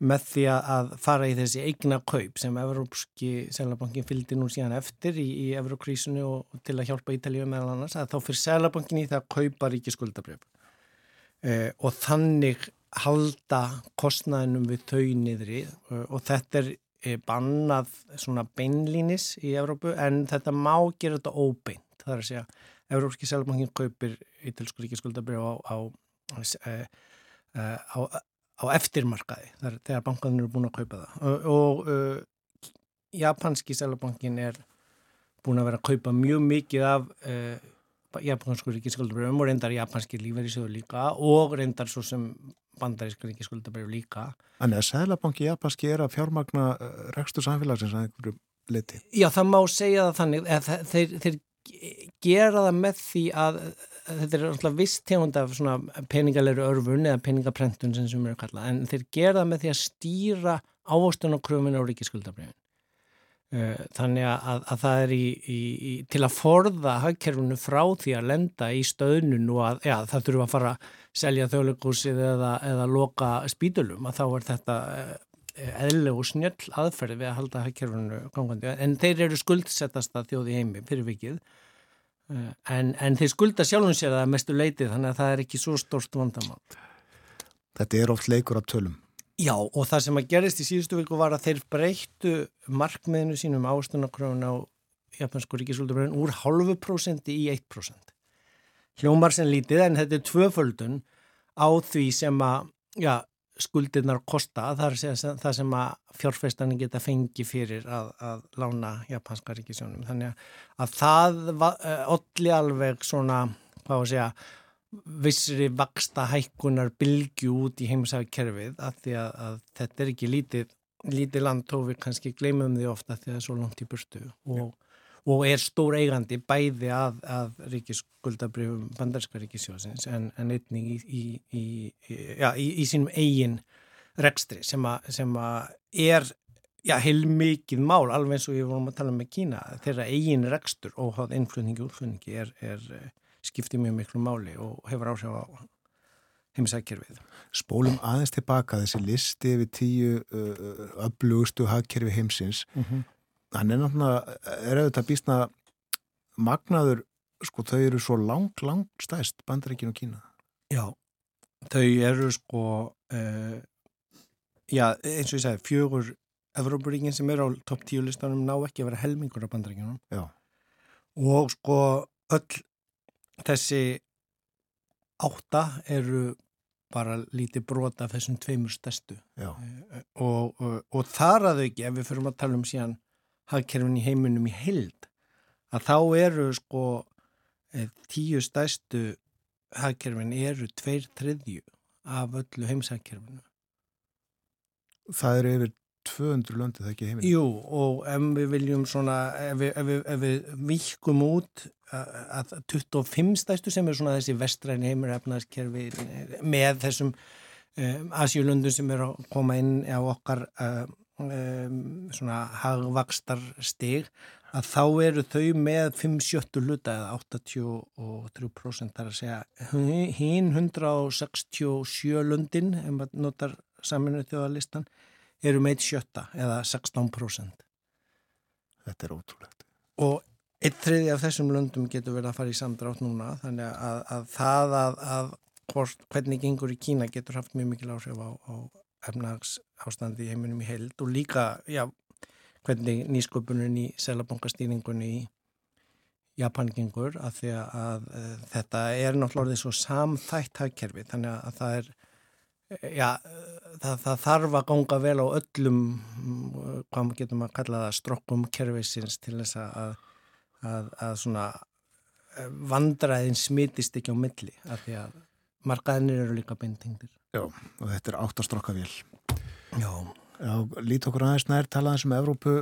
með því að fara í þessi eigna kaup sem Evrópski Sælabankin fylgdi nú síðan eftir í, í Evrókrísinu og, og til að hjálpa Ítalíu meðal annars að þá fyrir Sælabankin í það að kaupa ríkiskuldabrjöf eh, og þannig halda kostnæðinum við þau niðri og þetta er eh, bannað svona beinlínis í Evrópu en þetta má gera þetta óbeint. Það er að segja Evrópski Sælabankin kaupir ítalsku ríkiskuldabrjöf á, á, á, á á eftirmarkaði þar, þegar bankanir eru búin að kaupa það. Og, og japanski selabankin er búin að vera að kaupa mjög mikið af uh, japansku ríkiskuldabrjöfum og reyndar japanski lífeyrisögur líka og reyndar svo sem bandaríska ríkiskuldabrjöf líka. Þannig að selabanki japanski er að fjármagna uh, rekstur samfélagsins að einhverju liti Já það má segja það þannig þeir, þeir, þeir gera það með því að þetta er alltaf vist tegund af peningalegri örfun eða peningaprentun sem sem eru kallað en þeir gera það með því að stýra ávostunarkröfun á ríkiskuldabriðin eh, þannig að, að það er í, í, í, til að forða hagkerfunu frá því að lenda í stöðnun og að já, það þurfa að fara að selja þjóðleikúsið eða, eða loka spítulum að þá er þetta eh, eðleg og snjöll aðferði við að halda hagkerfunu gangandi en þeir eru skuldsettast að þjóði heimi fyrir vikið Eh, en, en þeir skulda sjálfum sér það mestu leitið þannig að það er ekki svo stórst vandamál. Þetta er oft leikur af tölum. Já og það sem að gerist í síðustu viku var að þeir breyttu markmiðinu sínum ástunarkröfun á japansku ríkisvöldubröðin úr halvu prósendi í 1%. Hljómar sem lítið en þetta er tvöföldun á því sem að já, skuldirnar kosta, það er það sem að fjárfæstanin geta fengi fyrir að, að lána japanska ríkisjónum. Þannig að það olli eh, alveg svona, hvað að segja, vissri vaksta hækkunar bylgju út í heimsækkerfið að því að, að þetta er ekki lítið, lítið land og við kannski gleymum því ofta því að það er svo langt í burtu og, og er stór eigandi bæði að, að ríkisskuldabrifum bandarska ríkisjósins en, en einning í, í, í, já, í sínum eigin rekstri sem að er já, heil mikið mál alveg eins og ég vorum að tala með Kína þeirra eigin rekstur og háð innflutningi og útflutningi er, er skiptið mjög miklu máli og hefur áhrif á heimsækkerfið. Spólum aðeins tilbaka þessi listi við tíu öflugustu hagkerfi heimsins. Mm -hmm. Hann er náttúrulega, er auðvitað býstna magnaður, sko þau eru svo lang, lang stæst bandaríkin og Kína. Já, þau eru sko uh, já, eins og ég segi, fjögur Evrópuríkin sem eru á topp tíu listanum ná ekki að vera helmingur af bandaríkinum Já. og sko öll þessi átta eru bara lítið brota af þessum tveimur stærstu Já, og, og, og þar að auki ef við fyrir að tala um síðan hagkerfin í heiminum í held að þá eru sko eh, tíu stærstu hagkerfin eru tveir þriðju af öllu heimshagkerfinu. það eru yfir 200 löndið það ekki heiminn. Jú og ef við viljum svona, ef við, ef við, ef við vikum út að að 25 stærstu sem er svona þessi vestræni heimur efnaðskerfi með þessum um, Asjulundum sem er að koma inn á okkar um, um, svona hagvakstar stig að þá eru þau með 5-7 hluta eða 83% þar að segja hinn 167 lundin ef maður notar saminu þjóðalistan eru meitt sjötta eða 16% Þetta er ótrúlegt. og eitt þriði af þessum löndum getur verið að fara í samdrátt núna þannig að, að það að, að hvort, hvernig gengur í Kína getur haft mjög mikil áhrif á, á efnags ástandi í heiminum í held og líka já, hvernig nýsköpunum í selabankastýringunni í Japan gengur að því að, að, að þetta er náttúrulega orðið svo samþætt hagkerfi þannig að það er já, það, það þarf að ganga vel á öllum hvað maður getur maður að kalla það strokkum kerfisins til þess að, að, að svona vandræðin smitist ekki á milli af því að markaðinir eru líka beintingdir. Já, og þetta er áttastrokkavél. Já. Já, lít okkur aðeins nær talaðins um Evrópu.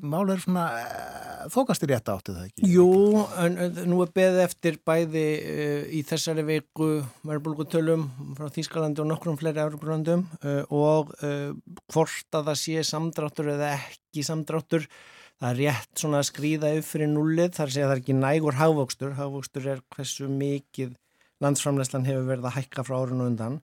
Mál er svona eh, þókast í rétt áttið það ekki? Jú, en, en nú er beðið eftir bæði uh, í þessari viku verðbólgutölum frá Þýskalandi og nokkrum fleiri Evrópulandum uh, og uh, hvort að það sé samdráttur eða ekki samdráttur það er rétt svona að skrýða upp fyrir nullið þar sé að það er ekki nægur hagvókstur hagvókstur er hversu mikið landsframlegslan hefur verið að hækka frá árinu undan.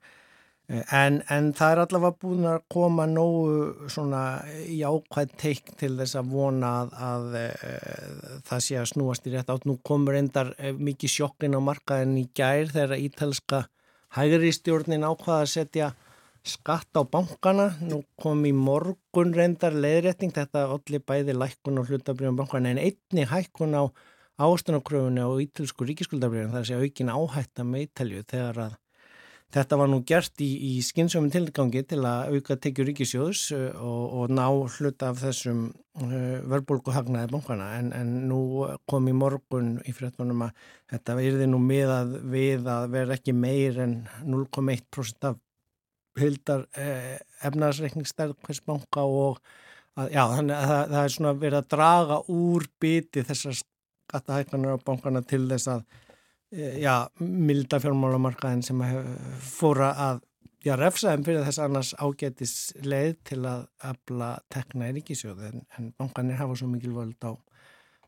En, en það er allavega búin að koma nógu svona jákvæð teik til þess að vona að, að e, það sé að snúast í rétt átt. Nú komur endar e, mikið sjokkin á markaðin í gær þegar ítalska hægri stjórnin ákvaða að setja skatt á bankana, nú kom í morgun reyndar leiðrétting, þetta allir bæði lækkun og hlutabrjöfum bankana en einni hækkun á ástunarkröfunni á það er að segja aukin áhætta með Ítalju þegar að þetta var nú gert í, í skynsömmin tilgangi til að auka tekjur ríkisjóðs og, og ná hluta af þessum uh, verðbólkuhagnaði bankana en, en nú kom í morgun í fréttunum að þetta verði nú miðað við að vera ekki meir en 0,1% af hildar eh, efnarsreikningsstærð hvers banka og að, já, þannig að það, það er svona verið að draga úr biti þessar skattahækkanar á bankana til þess að eh, já, milda fjármálamarkaðin sem fóra að já, refsaðum fyrir þess annars ágætis leið til að afla tekna í ríkisjóði en, en bankanir hafa svo mikil völd á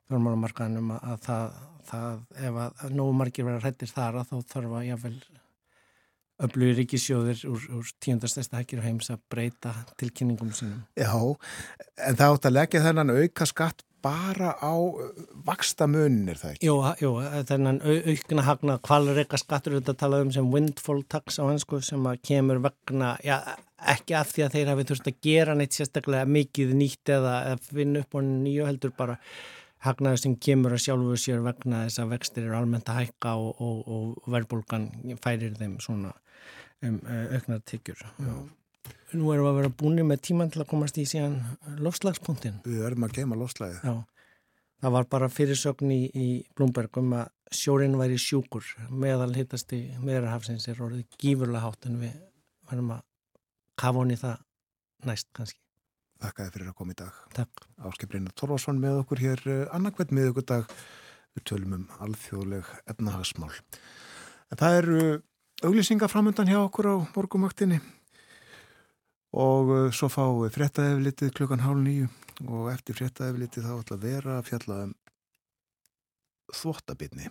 fjármálamarkaðinum að, að það, það ef að nógu margir vera hrættir þar að þá þarf að jáfnvel öflugir ríkisjóðir úr, úr tíundastesta hækir heims að breyta tilkynningum sínum. Já, en það átt að leggja þennan auka skatt bara á vaksta munir það ekki? Jú, jú þennan aukna hagna kvalreika skattur þetta talað um sem windfall tax á hansku sem að kemur vegna, já, ekki af því að þeir hafi þurft að gera neitt sérstaklega mikið nýtt eða, finna upp á nýju heldur bara hagnaður sem kemur að sjálfu sér vegna þess að vextir eru almennt að hækka og, og, og verðbólgan færir þeim svona um, auknar tyggjur. Nú erum við að vera búinir með tíman til að komast í síðan lofslagspunktin. Við verðum að geima lofslagið. Já, það var bara fyrirsögn í, í Blomberg um að sjórin væri sjúkur meðal hittast í meðrahafsins er orðið gífurlega hátt en við verðum að kafa honi það næst kannski. Þakkaði fyrir að koma í dag. Takk. Áskiprinna Torvarsson með okkur hér annarkvæmt með okkur dag. Við tölum um alþjóðleg efnahagsmál. En það eru auglýsingar framöndan hjá okkur á morgumöktinni og svo fáum við fréttaeflitið klukkan hálf nýju og eftir fréttaeflitið þá ætla að vera að fjalla um þvottabitni.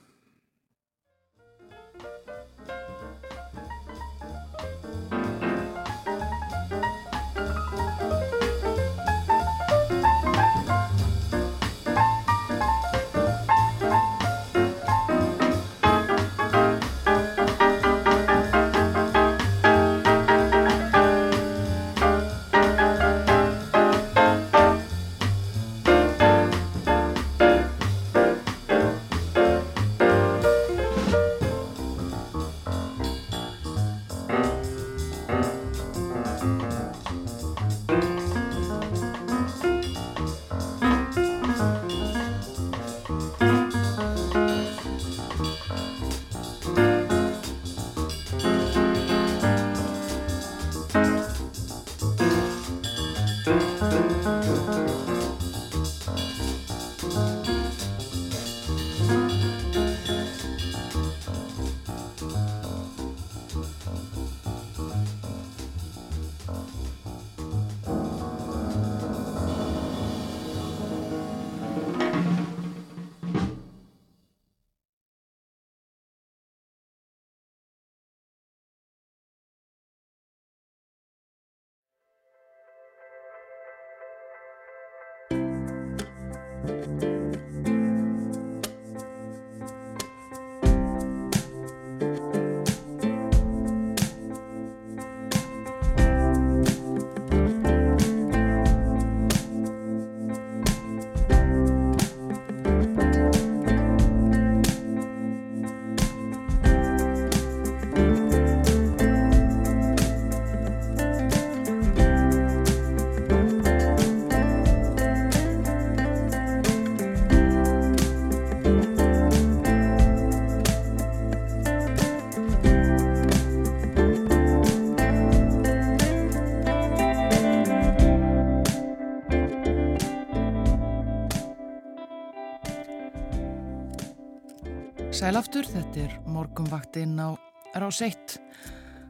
Morgumvaktinn á rás 1.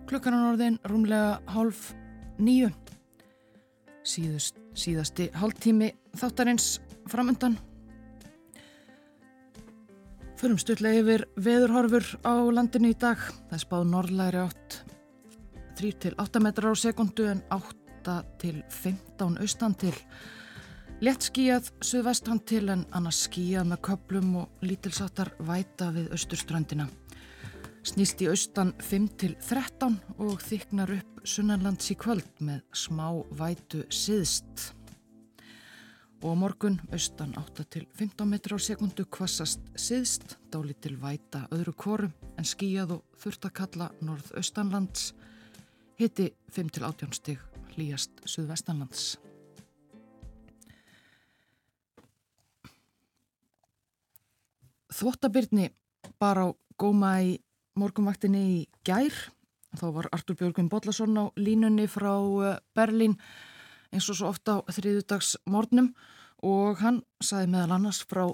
Klukkan á norðin rúmlega hálf nýju. Síðust, síðasti hálftími þáttarins framundan. Förum stutlega yfir veðurhorfur á landinu í dag. Það spáð norðlæri átt 3-8 metrar á sekundu en 8-15 austan til. Lett skíjað suðvestan til en annars skíjað með köplum og lítilsáttar væta við austurströndina. Snýst í austan 5-13 og þyknar upp sunnanlands í kvöld með smá vætu siðst. Og morgun austan 8-15 metrar á sekundu kvassast siðst, dálítil væta öðru kóru en skíjað og þurft að kalla norðaustanlands, hitti 5-18 stig hlýjast suðvestanlands. Þvottabyrni bara á góma í morgumvaktinni í gær. Þá var Artur Björgvin Bodlason á línunni frá eh, Berlín eins og svo ofta á þriðudags morgnum og hann saði meðal annars frá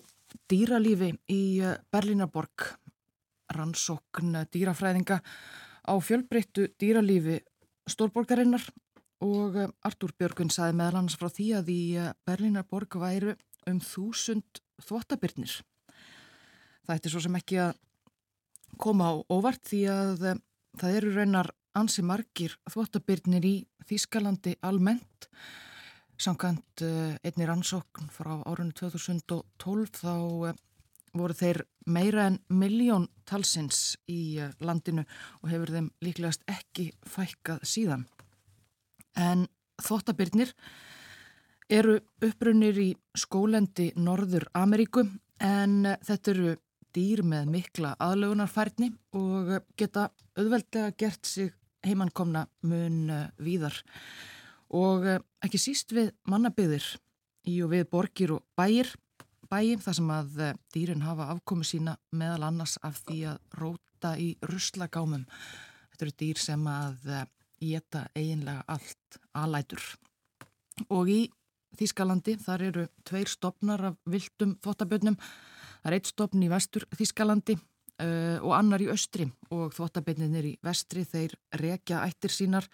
dýralífi í eh, Berlínarborg, rannsókn dýrafræðinga á fjölbreyttu dýralífi stórborgarinnar og eh, Artur Björgvin saði meðal annars frá því að í Berlínarborg væru um þúsund þvottabyrnir. Það ætti svo sem ekki að koma á óvart því að um, það eru raunar ansi margir þvottabyrnir í Þískalandi almennt. Samkvæmt uh, einni rannsókn frá árunni 2012 þá uh, voru þeir meira en miljón talsins í landinu og hefur þeim líklegast ekki fækkað síðan. En þvottabyrnir eru uppbrunir í skólendi Norður Ameríku en þetta eru dýr með mikla aðlögunarfærni og geta auðveldlega gert sig heimankomna mun eh, víðar. Og eh, ekki síst við mannabyðir í og við borgir og bæir, bæim þar sem að eh, dýrin hafa afkomi sína meðal annars af því að róta í ruslagámum. Þetta eru dýr sem að geta eiginlega allt alætur. Og í Þískalandi þar eru tveir stopnar af viltum þvottabötnum Það er eitt stopn í vestur Þískalandi uh, og annar í östri og þvottabeininir í vestri þeir rekja ættir sínar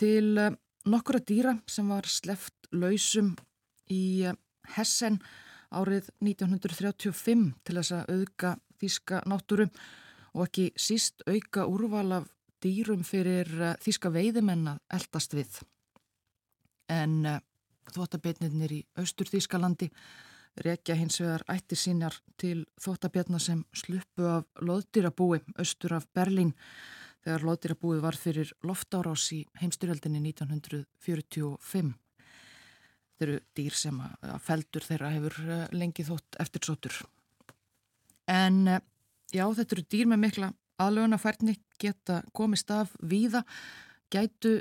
til uh, nokkura dýra sem var sleft lausum í uh, Hessen árið 1935 til þess að auðga Þíska náttúru og ekki síst auka úrval af dýrum fyrir Þíska veiðimenn að eldast við. En þvottabeininir í austur Þískalandi rekja hins vegar ætti sínar til þóttabjarnar sem sluppu af loðdýrabúi austur af Berlín þegar loðdýrabúið var fyrir loftárás í heimstyrjaldinni 1945. Þeir eru dýr sem að feldur þeirra hefur eh, lengi þótt eftirsótur. En eh, já, þetta eru dýr með mikla aðlögunafærni geta komist af víða, gætu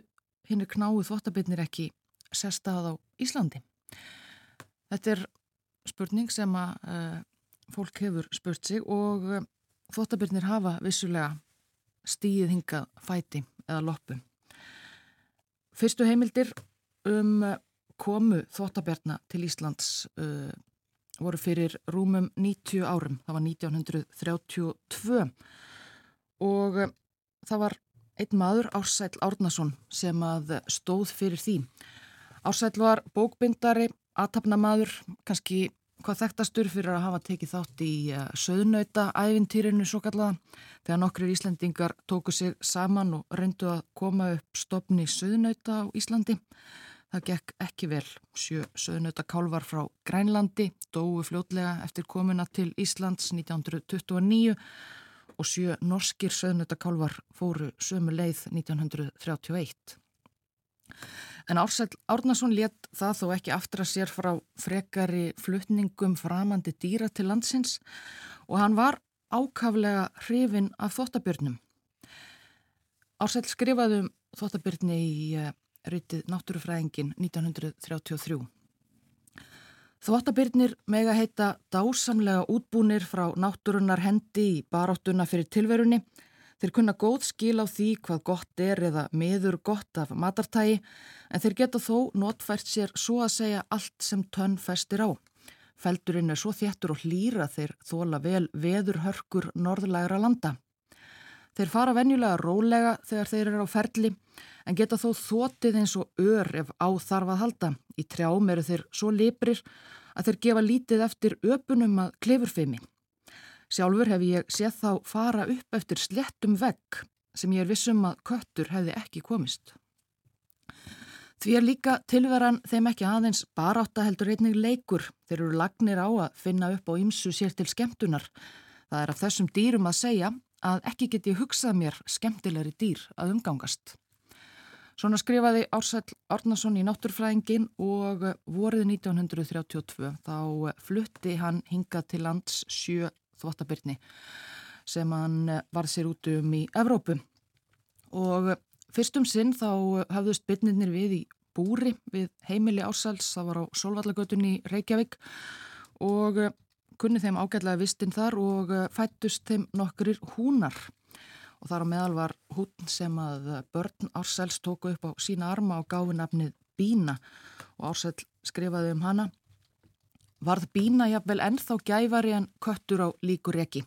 hinn er knáið þóttabirnir ekki sestað á Íslandi. Þetta er spurning sem að uh, fólk hefur spurt sig og uh, þóttabirnir hafa vissulega stíð hingað fæti eða loppu. Fyrstu heimildir um uh, komu þóttabjarna til Íslands voru fyrir rúmum 90 árum, það var 1932 og það var einn maður, Ársæl Árnason, sem að stóð fyrir því. Ársæl var bókbindari aðtapnamaður, kannski hvað þekktastur fyrir að hafa tekið þátt í uh, söðnauta ævintýrinu svo kallaða þegar nokkrir Íslandingar tóku sig saman og reyndu að koma upp stopni söðnauta á Íslandi. Það gekk ekki vel. Sjö söðnöta kálvar frá Grænlandi dói fljótlega eftir komuna til Íslands 1929 og sjö norskir söðnöta kálvar fóru sömu leið 1931. En Ársæl Árnason let það þó ekki aftra sér frá frekari flutningum framandi dýra til landsins og hann var ákaflega hrifin af þóttabjörnum. Ársæl skrifaði um þóttabjörni í uh, ritið Náttúrufræðingin 1933. Þvottabirnir mega heita dásamlega útbúnir frá náttúrunnar hendi í baráttuna fyrir tilverunni. Þeir kunna góð skil á því hvað gott er eða miður gott af matartægi en þeir geta þó notfært sér svo að segja allt sem tönn festir á. Feldurinn er svo þéttur og hlýra þeir þóla vel veðurhörkur norðlægra landa. Þeir fara venjulega rólega þegar þeir eru á ferli en geta þó þótið eins og ör ef á þarf að halda. Í trjám eru þeir svo liprir að þeir gefa lítið eftir öpunum að klefurfimi. Sjálfur hef ég séð þá fara upp eftir slettum vegg sem ég er vissum að köttur hefði ekki komist. Því er líka tilveran þeim ekki aðeins barátta heldur einnig leikur. Þeir eru lagnir á að finna upp á ymsu sér til skemmtunar. Það er af þessum dýrum að segja að ekki geti hugsað mér skemmtilegri dýr að umgangast. Svona skrifaði Ársæl Árnason í Náttúrfræðingin og vorið 1932 þá flutti hann hinga til lands sjö þvottabirni sem hann var sér út um í Evrópu. Og fyrstum sinn þá hafðust byrnirnir við í búri við heimili Ársæls, það var á Solvallagötunni Reykjavík og kunni þeim ágætlega vistinn þar og fættust þeim nokkurir húnar. Og þar á meðal var hún sem að börn Ársæls tóku upp á sína arma og gáði nafnið Bína. Og Ársæl skrifaði um hana Varð Bína jafnvel ennþá gæfari en köttur á líkur ekki.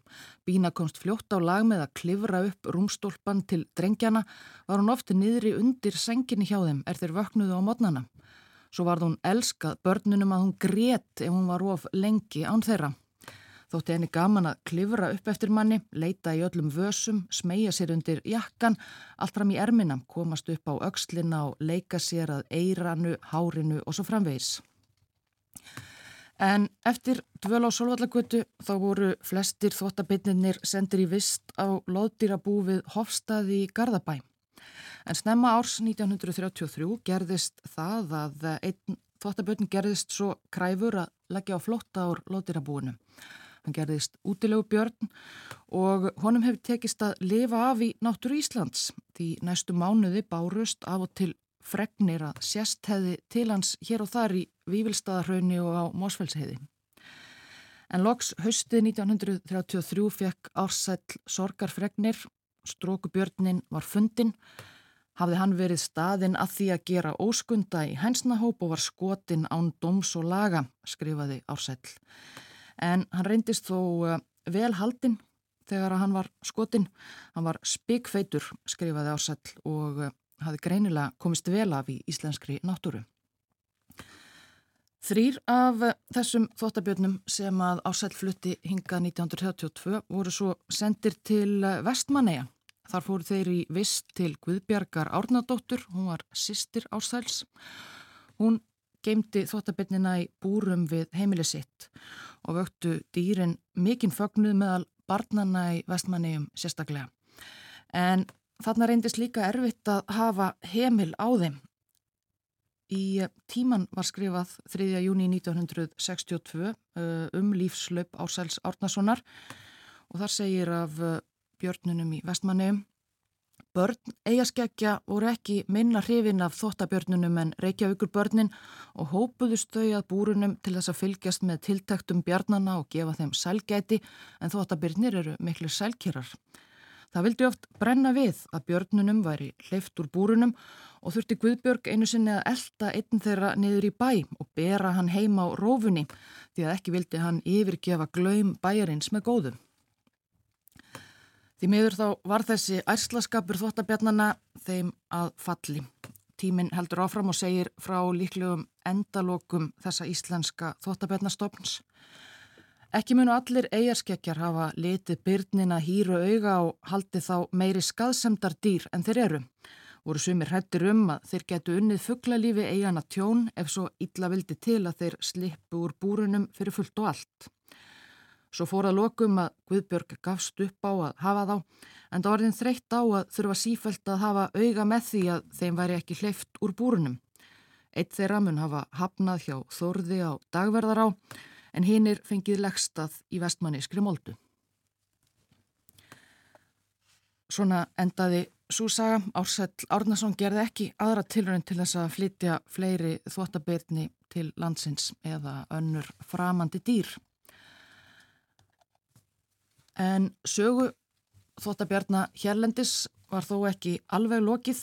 Bína komst fljótt á lag með að klifra upp rúmstólpan til drengjana, var hún ofti niðri undir senginni hjá þeim er þeir vöknuðu á modnana. Svo varð hún elskað börnunum að hún grét ef hún var of lengi án þeirra. Þótti henni gaman að klifra upp eftir manni, leita í öllum vösum, smegja sér undir jakkan, allt fram í erminam, komast upp á aukslina og leika sér að eiranu, hárinu og svo framvegis. En eftir dvöl á Solvallagötu þá voru flestir þvottabitninir sendir í vist á loðdýrabúfið Hofstaði í Garðabæ. En snemma árs 1933 gerðist það að einn þvottabötn gerðist svo kræfur að leggja á flotta ár loðdýrabúinu. Hann gerðist útilegu björn og honum hefur tekist að lifa af í náttúru Íslands því næstu mánuði bárust af og til fregnir að sérst hefði til hans hér og þar í Vívilstaðarhaunni og á Mósfellsheiði. En loks haustið 1933 fekk ársæll sorgarfregnir, strókubjörnin var fundin, hafði hann verið staðinn að því að gera óskunda í hensnahóp og var skotin án doms og laga, skrifaði ársæll. En hann reyndist þó eh, vel haldinn þegar hann var skotin, hann var spikfeitur, skrifaði ársæll og eh, hafi greinilega komist vel af í íslenskri náttúru. Þrýr af þessum þóttabjörnum sem að ásæll flutti hinga 1932 voru svo sendir til Vestmanneja. Þar fóru þeir í vist til Guðbjargar Árnadóttur, hún var sýstir ásæls. Hún geimdi þóttabjörnina í búrum við heimili sitt og vöktu dýrin mikinn fögnuð meðal barnana í Vestmannejum sérstaklega. En Þarna reyndist líka erfitt að hafa heimil á þeim. Í tíman var skrifað 3. júni 1962 um lífslaup Ársæls Árnasonar og þar segir af björnunum í vestmanneum Börn eigaskeggja voru ekki minna hrifin af þóttabjörnunum en Reykjavíkur börnin og hópuðust þau að búrunum til þess að fylgjast með tiltæktum bjarnana og gefa þeim sælgæti en þóttabjörnir eru miklu sælkýrar. Það vildi oft brenna við að björnunum væri hleyft úr búrunum og þurfti Guðbjörg einu sinni að elda einn þeirra niður í bæ og bera hann heima á rófunni því að ekki vildi hann yfirgefa glaum bæjarins með góðum. Því miður þá var þessi ærslaskapur þvottabjarnana þeim að falli. Tíminn heldur áfram og segir frá líklegum endalokum þessa íslenska þvottabjarnastofns. Ekki munu allir eigarskekkjar hafa litið byrnina hýru auga og haldi þá meiri skaðsemdar dýr en þeir eru voru sumir hrættir um að þeir getu unnið fugglalífi eigana tjón ef svo illa vildi til að þeir slippu úr búrunum fyrir fullt og allt. Svo fór að lokum að Guðbjörg gafst upp á að hafa þá en það orðin þreytt á að þurfa sífælt að hafa auga með því að þeim væri ekki hleyft úr búrunum. Eitt þeirra mun hafa hafnað hjá Þórði á dagverðar á en hinn er fengið leggstað í vestmanni skrimoldu. Svona endaði Súsaga Ársæll Árnason gerði ekki aðra tilrönd til þess að flytja fleiri þvottabirni til landsins eða önnur framandi dýr. En sögu þvottabjarna hérlendis var þó ekki alveg lokið.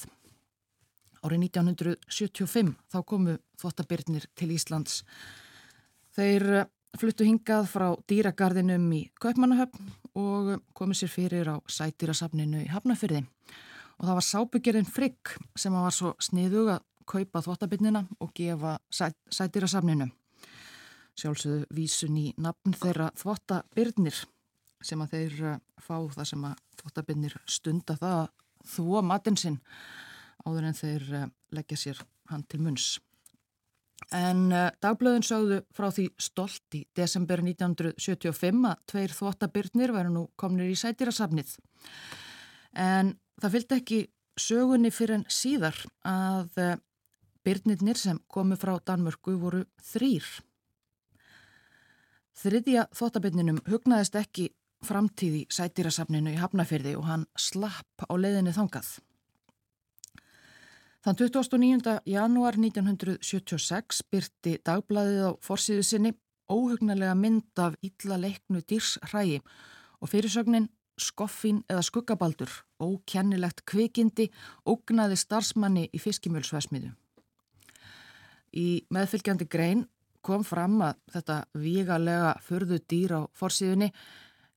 Árið 1975 þá komu þvottabirnir til Íslands. Þeir fluttu hingað frá dýragarðinum í Kaupmannahöfn og komið sér fyrir á sætýrasafninu í Hafnafyrði. Og það var sábyggjörðin Frigg sem var svo sniðug að kaupa þvóttabinnina og gefa sæ, sætýrasafninu. Sjálfsögðu vísun í nafn þeirra þvóttabirnir sem að þeir eh, fá það sem að þvóttabinnir stunda það að þvó matinn sinn áður en þeir eh, leggja sér hann til munns. En uh, dagblöðin sögðu frá því stolt í desember 1975 að tveir þvottabirnir veru nú komnir í sætýrasafnið. En það fylgdi ekki sögunni fyrir en síðar að uh, birnirnir sem komu frá Danmörku voru þrýr. Þriðja þvottabirninum hugnaðist ekki framtíði sætýrasafninu í Hafnafyrði og hann slapp á leiðinni þangað. Þann 29. janúar 1976 byrti dagbladið á forsýðu sinni óhugnarlega mynd af illa leiknu dýrshrægi og fyrirsögnin skoffin eða skuggabaldur, ókennilegt kvikindi, ógnaði starfsmanni í fiskimjölsvesmiðu. Í meðfylgjandi grein kom fram að þetta vígalega förðu dýr á forsýðunni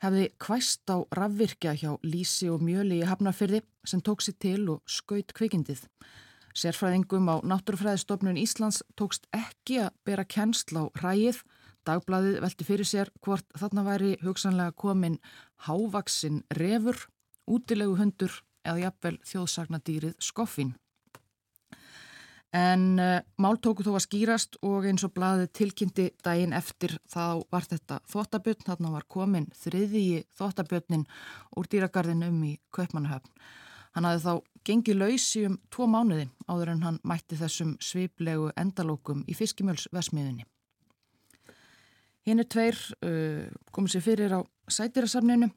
hefði kvæst á rafvirkja hjá Lísi og Mjöli í Hafnarfyrði sem tók sér til og skaut kvikindið. Sérfræðingum á Náttúrufræðistofnun Íslands tókst ekki að bera kennsl á hræið. Dagbladið velti fyrir sér hvort þarna væri hugsanlega komin hávaksin refur, útilegu hundur eða jafnvel þjóðsagnadýrið skoffin. En uh, mál tóku þó að skýrast og eins og bladið tilkynnti daginn eftir þá var þetta þóttabjörn, þarna var komin þriðji þóttabjörnin úr dýragarðinum í Kaupmannahöfn. Hann hafði þá gengið lausi um tvo mánuði áður en hann mætti þessum sviplegu endalókum í fiskimjölsvesmiðinni. Hinn er tveir uh, komið sér fyrir á sætirasafninu.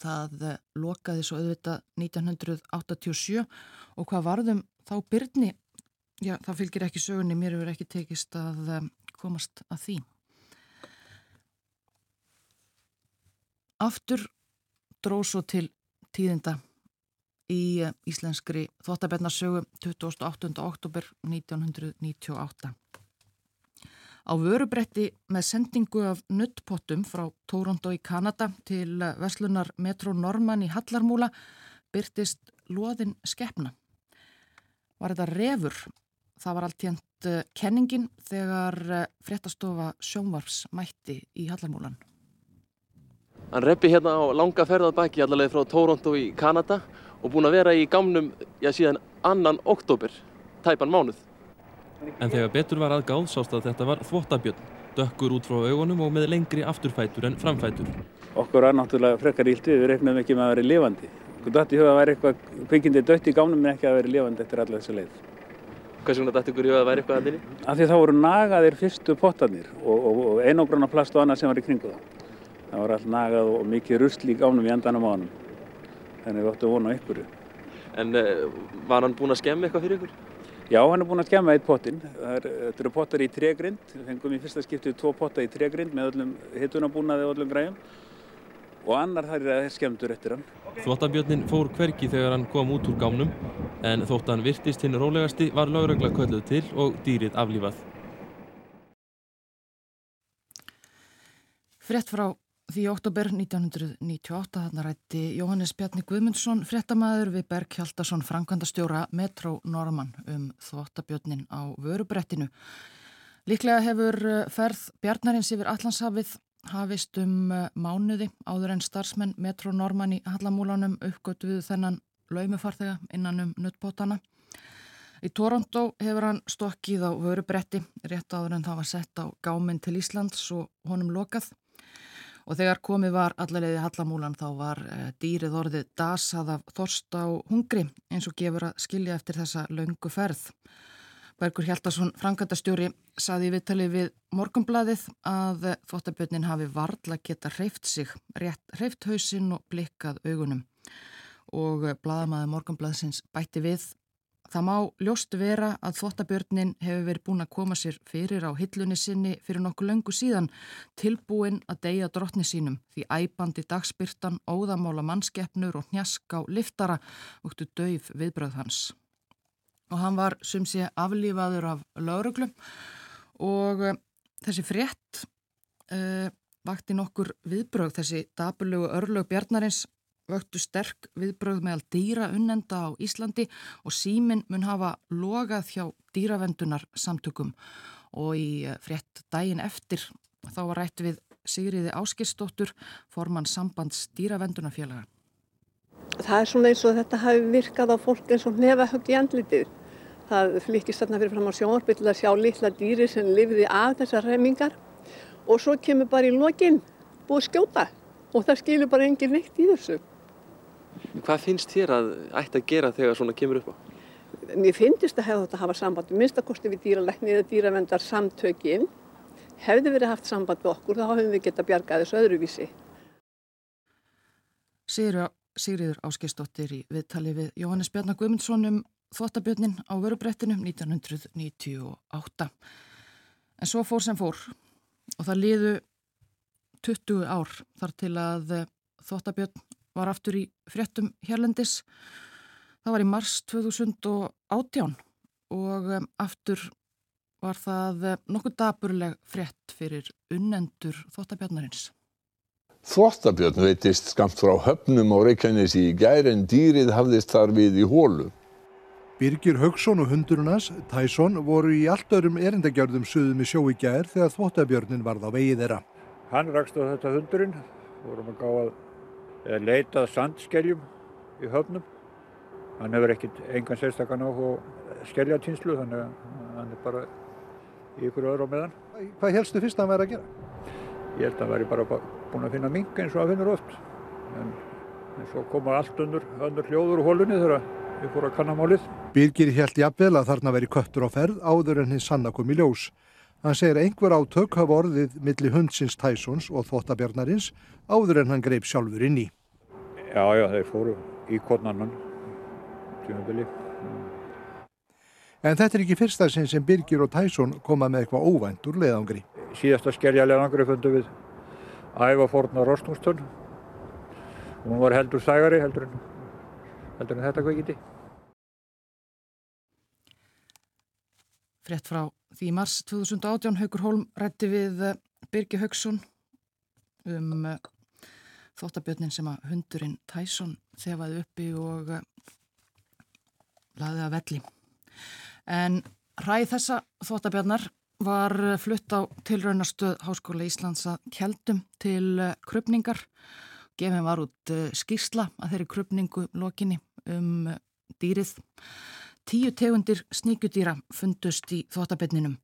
Það uh, lokaði svo auðvitað 1987 og hvað varðum þá byrni? Já, það fylgir ekki sögunni, mér hefur ekki tekist að um, komast að því. Aftur dró svo til tíðinda í eh, íslenskri þvóttabennasögu 28. oktober 1998. Á vörubretti með sendingu af nuttpottum frá Toronto í Kanada til eh, Veslunar Metro Norman í Hallarmúla byrtist loðin skeppna. Var þetta refur? Það var allt hérnt eh, kenningin þegar fréttastofa sjónvarfs mætti í Hallarmúlan. Hann reppi hérna á langa ferðað baki allavega frá Toronto í Kanada og búin að vera í gamnum, já síðan annan oktober, tæpan mánuð. En þegar betur var aðgáð sást að þetta var þvottabjörn, dökkur út frá augunum og með lengri afturfætur en framfætur. Okkur var náttúrulega frekar ílt við, við reiknaðum ekki með að vera lifandi. Okkur dætti í huga að vera eitthvað kvikindi dött í gámnum en ekki að vera lifandi eftir alla þessa leið. Hvers vegna dætti ykkur í huga að vera eitthvað að þinni? Af því þá voru nagaðir fyrstu pottarnir og, og, og einograna plast og annað sem var í kringu það. Það voru allt nagað og mikið rusl í gámnum í endanum á hann þannig við áttum að vona ykkur. En uh, var hann búinn að skemma eitthvað fyrir ykkur? Já, hann er búinn að skemma eitt pottin. Þetta eru pottar í tregrind. Við fengum í fyrsta skiptið tvo potta í tregrind með öllum hittunabúnaði og öllum græjum og annar þar er skemmtur eftir hann. Þvottabjörnin fór hverki þegar hann kom út úr gámnum en þótt hann virtist hinn rólegasti var laurögla kölluð til og dýrið aflífað. Frett frá Því oktober 1998 þarna rætti Jóhannes Bjarni Guðmundsson fréttamaður við Berg Hjaldarsson Frankvandastjóra Metro Norman um þvottabjörnin á vörubrettinu. Líklega hefur eh, ferð Bjarnarins yfir Allandshafið hafist um eh, mánuði áður en starfsmenn Metro Norman í Hallamúlanum uppgötuðu þennan laumafarþega innan um nuttbótana. Í Toronto hefur hann stokkið á vörubretti rétt áður en það var sett á gáminn til Íslands og honum lokað. Og þegar komið var allarleiði Hallamúlan þá var uh, dýrið orðið dasað af þorsta og hungri eins og gefur að skilja eftir þessa laungu ferð. Bergur Hjaldarsson, frangandastjóri, saði í viðtali við Morgonbladið að þvottabjötnin hafi varðla geta hreift sig, hreift hausinn og blikkað augunum. Og bladamaði Morgonblaðsins bætti við Það má ljóst vera að þvottabjörnin hefur verið búin að koma sér fyrir á hillunni sinni fyrir nokkuð löngu síðan tilbúin að deyja drottni sínum því æbandi dagspyrtan, óðamála mannskeppnur og hnjask á liftara vöktu döif viðbröð hans. Og hann var sem sé aflífaður af lauruglum og uh, þessi frétt uh, vakti nokkur viðbröð þessi dabulegu örlög bjarnarins vöktu sterk viðbröð meðal dýra unnenda á Íslandi og símin mun hafa logað hjá dýravendunar samtökum og í eh, frétt daginn eftir þá var rætt við Sigriði Áskistóttur formann sambands dýravendunarfélaga. Það er svona eins og þetta hafi virkað á fólk eins og nefa högt í andlitið. Það flikist þarna fyrir fram á sjónvarpi til að sjá litla dýri sem lifiði að þessar remmingar og svo kemur bara í lokin búið skjóta og það skilur bara engin neitt í þessu. Hvað finnst þér að ætti að gera þegar svona kemur upp á? Mér finnst að hefða þetta að hafa samband við minnstakosti við dýralækni eða dýravendar samtökin. Hefði verið haft samband við okkur þá hefðum við geta bjargað þessu öðruvísi. Sigriður Áskistóttir í viðtali við Jóhannes Bjarnar Guðmundsson um þvottabjörnin á vörubrettinu 1998. En svo fór sem fór og það liðu 20 ár þar til að þvottabjörn var aftur í fréttum hérlendis. Það var í mars 2018 og um, aftur var það um, nokkuð daburleg frétt fyrir unnendur þóttabjarnarins. Þvottabjörn veitist skamt frá höfnum á Reykjanesi í gær en dýrið hafðist þar við í hólu. Birgir Haugsson og hundurunars, Tyson, voru í allt örum erindagjörðum suðum í sjó í gær þegar þvottabjörnin varð á vegið þeirra. Hann rakst á þetta hundurinn, vorum að gá að leitað sandskeljum í höfnum. Hann hefur ekkert engan sérstakann á skeljatínslu þannig að hann er bara í ykkur öðru á meðan. Hvað helstu fyrst að hann væri að gera? Ég held að hann væri bara búin að finna mink eins og að finnur oft. En, en svo koma allt önnur hljóður úr hólunni þegar við fórum að kannamálið. Birgir held jafnvel að þarna veri köttur á ferð áður en hins sanna kom í ljós. Hann segir einhver átök hafa orðið milli hundsins Tysons og þvottabjarnarins áður en hann greip sjálfur inn í. Já, já, þeir fóru í kodnannan tjónabili. En þetta er ekki fyrsta sinn sem Birgir og Tyson koma með eitthvað óvænt úr leiðangri. Síðasta skerja leiðangri fundum við æfa forna rostungstun. Hún var heldur sægari heldur en, heldur en þetta kveikindi. Frett frá því mars 2018 Haugur Holm rætti við eh, Birgi Haugsson um uh, þóttabjörnin sem að hundurinn Tyson þefaði uppi og uh, laði að velli. En ræð þessa þóttabjörnar var flutt á tilraunastöð Háskóla Íslands að kjeldum til krupningar. Gefin var út skýrsla að þeirri krupningu lokinni um dýrið. Tíu tegundir sníkjudýra fundust í þvóttabetninum.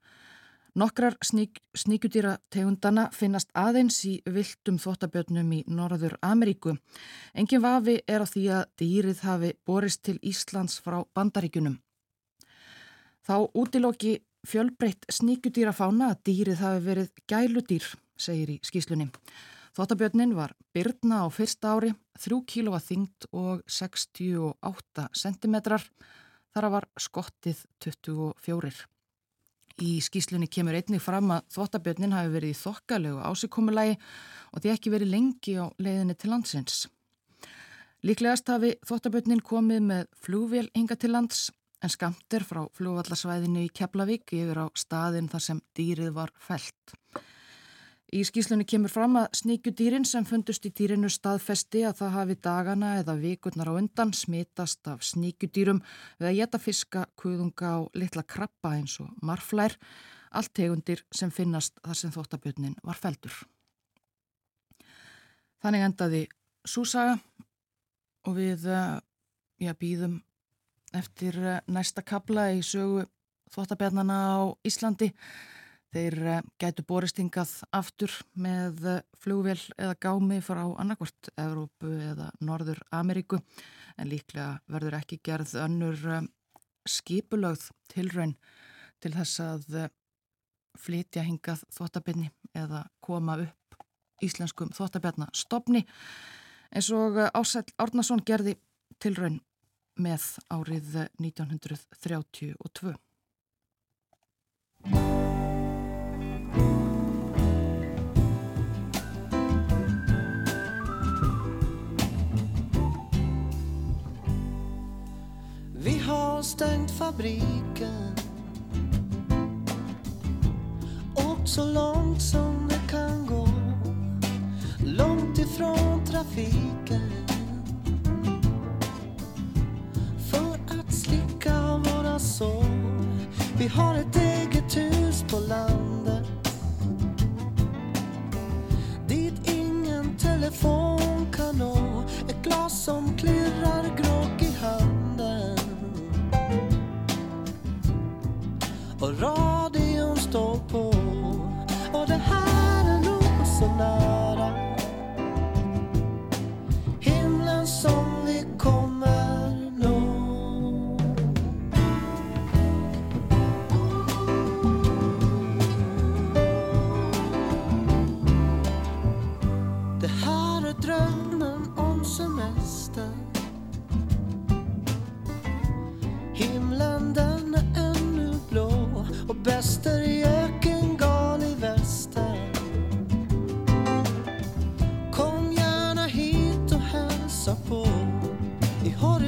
Nokkrar sník, sníkjudýra tegundana finnast aðeins í viltum þvóttabötnum í Norður Ameríku. Engin vafi er á því að dýrið hafi borist til Íslands frá bandaríkunum. Þá útilóki fjölbreytt sníkjudýra fána að dýrið hafi verið gæludýr, segir í skýslunni. Þvóttabjörnin var byrna á fyrsta ári, 3 kg þyngd og 68 cm. Þar var skottið 24. Í skýslunni kemur einnig fram að þvottabjörnin hafi verið í þokkalegu ásíkomulagi og því ekki verið lengi á leiðinni til landsins. Líklegast hafi þvottabjörnin komið með flúvél hinga til lands en skamtir frá flúvallarsvæðinu í Keflavík yfir á staðin þar sem dýrið var felt. Í skýslunni kemur fram að sníkjudýrin sem fundust í dýrinu staðfesti að það hafi dagana eða vikurnar á undan smitast af sníkjudýrum við að geta fiska, kuðunga og litla krabba eins og marflær, allt tegundir sem finnast þar sem þóttabjörnin var feldur. Þannig endaði súsaga og við uh, já, býðum eftir eh, næsta kabla í sögu þvóttabjarnana á Íslandi. Þeir eh, gætu boristingað aftur með eh, flugvél eða gámi frá annarkvort Evrópu eða Norður Ameríku en líklega verður ekki gerð önnur skipulögð tilraun til þess að flytja hingað þvóttabjarni eða koma upp íslenskum þvóttabjarnastofni eins og Ásæl Árnason gerði tilraun með árið 1932. Har stängt fabriken Åkt så långt som det kan gå Långt ifrån trafiken För att slicka våra sår. Vi har ett eget hus på landet. Dit ingen telefon kan nå. Ett glas som klirrar grönt Och radion står på.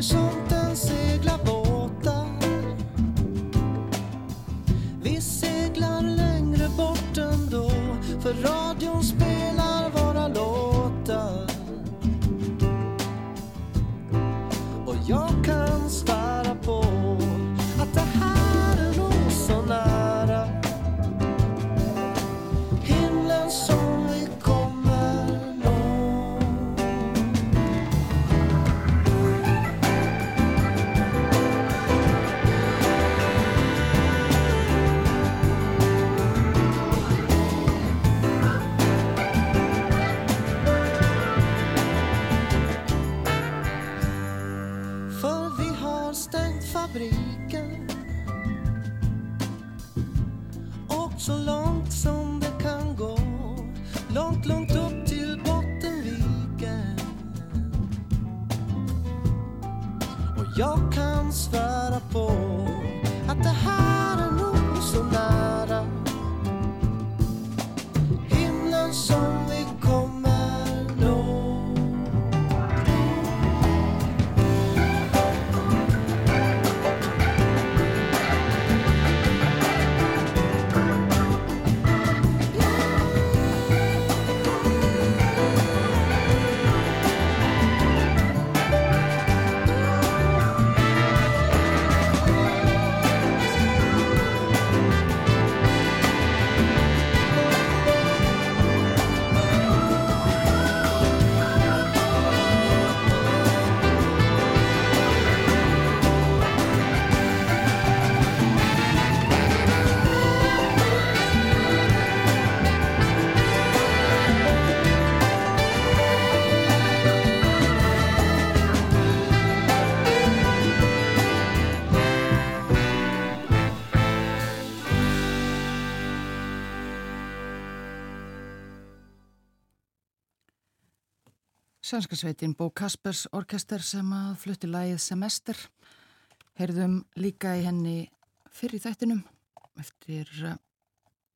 伤 Svenskasveitin Bó Kaspers orkester sem að flutti lægið Semester. Heyrðum líka í henni fyrir þættinum eftir eh,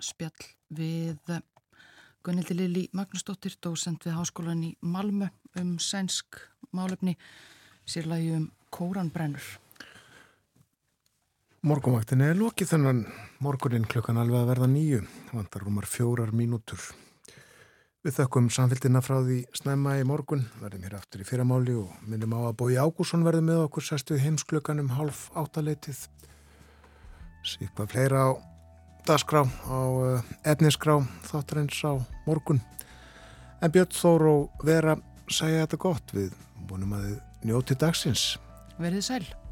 spjall við eh, Gunnildi Lili Magnúsdóttir, dósend við Háskólan í Malmö um sænsk málefni, sérlægi um kóranbrennur. Morgumvaktin er lokið þennan morgunin klukkan alveg að verða nýju. Vantar rúmar fjórar mínútur. Við þökkum samfélgina frá því snemma í morgun. Verðum hér aftur í fyrramáli og minnum á að Bói Ágússon verði með okkur sérstuð heimsklukkan um hálf áttaleitið. Sýkvað fleira á dagskrá, á uh, efniskrá, þáttarins á morgun. En Björn Þór og Vera segja þetta gott við vonum að þið njóti dagsins. Verðið sæl.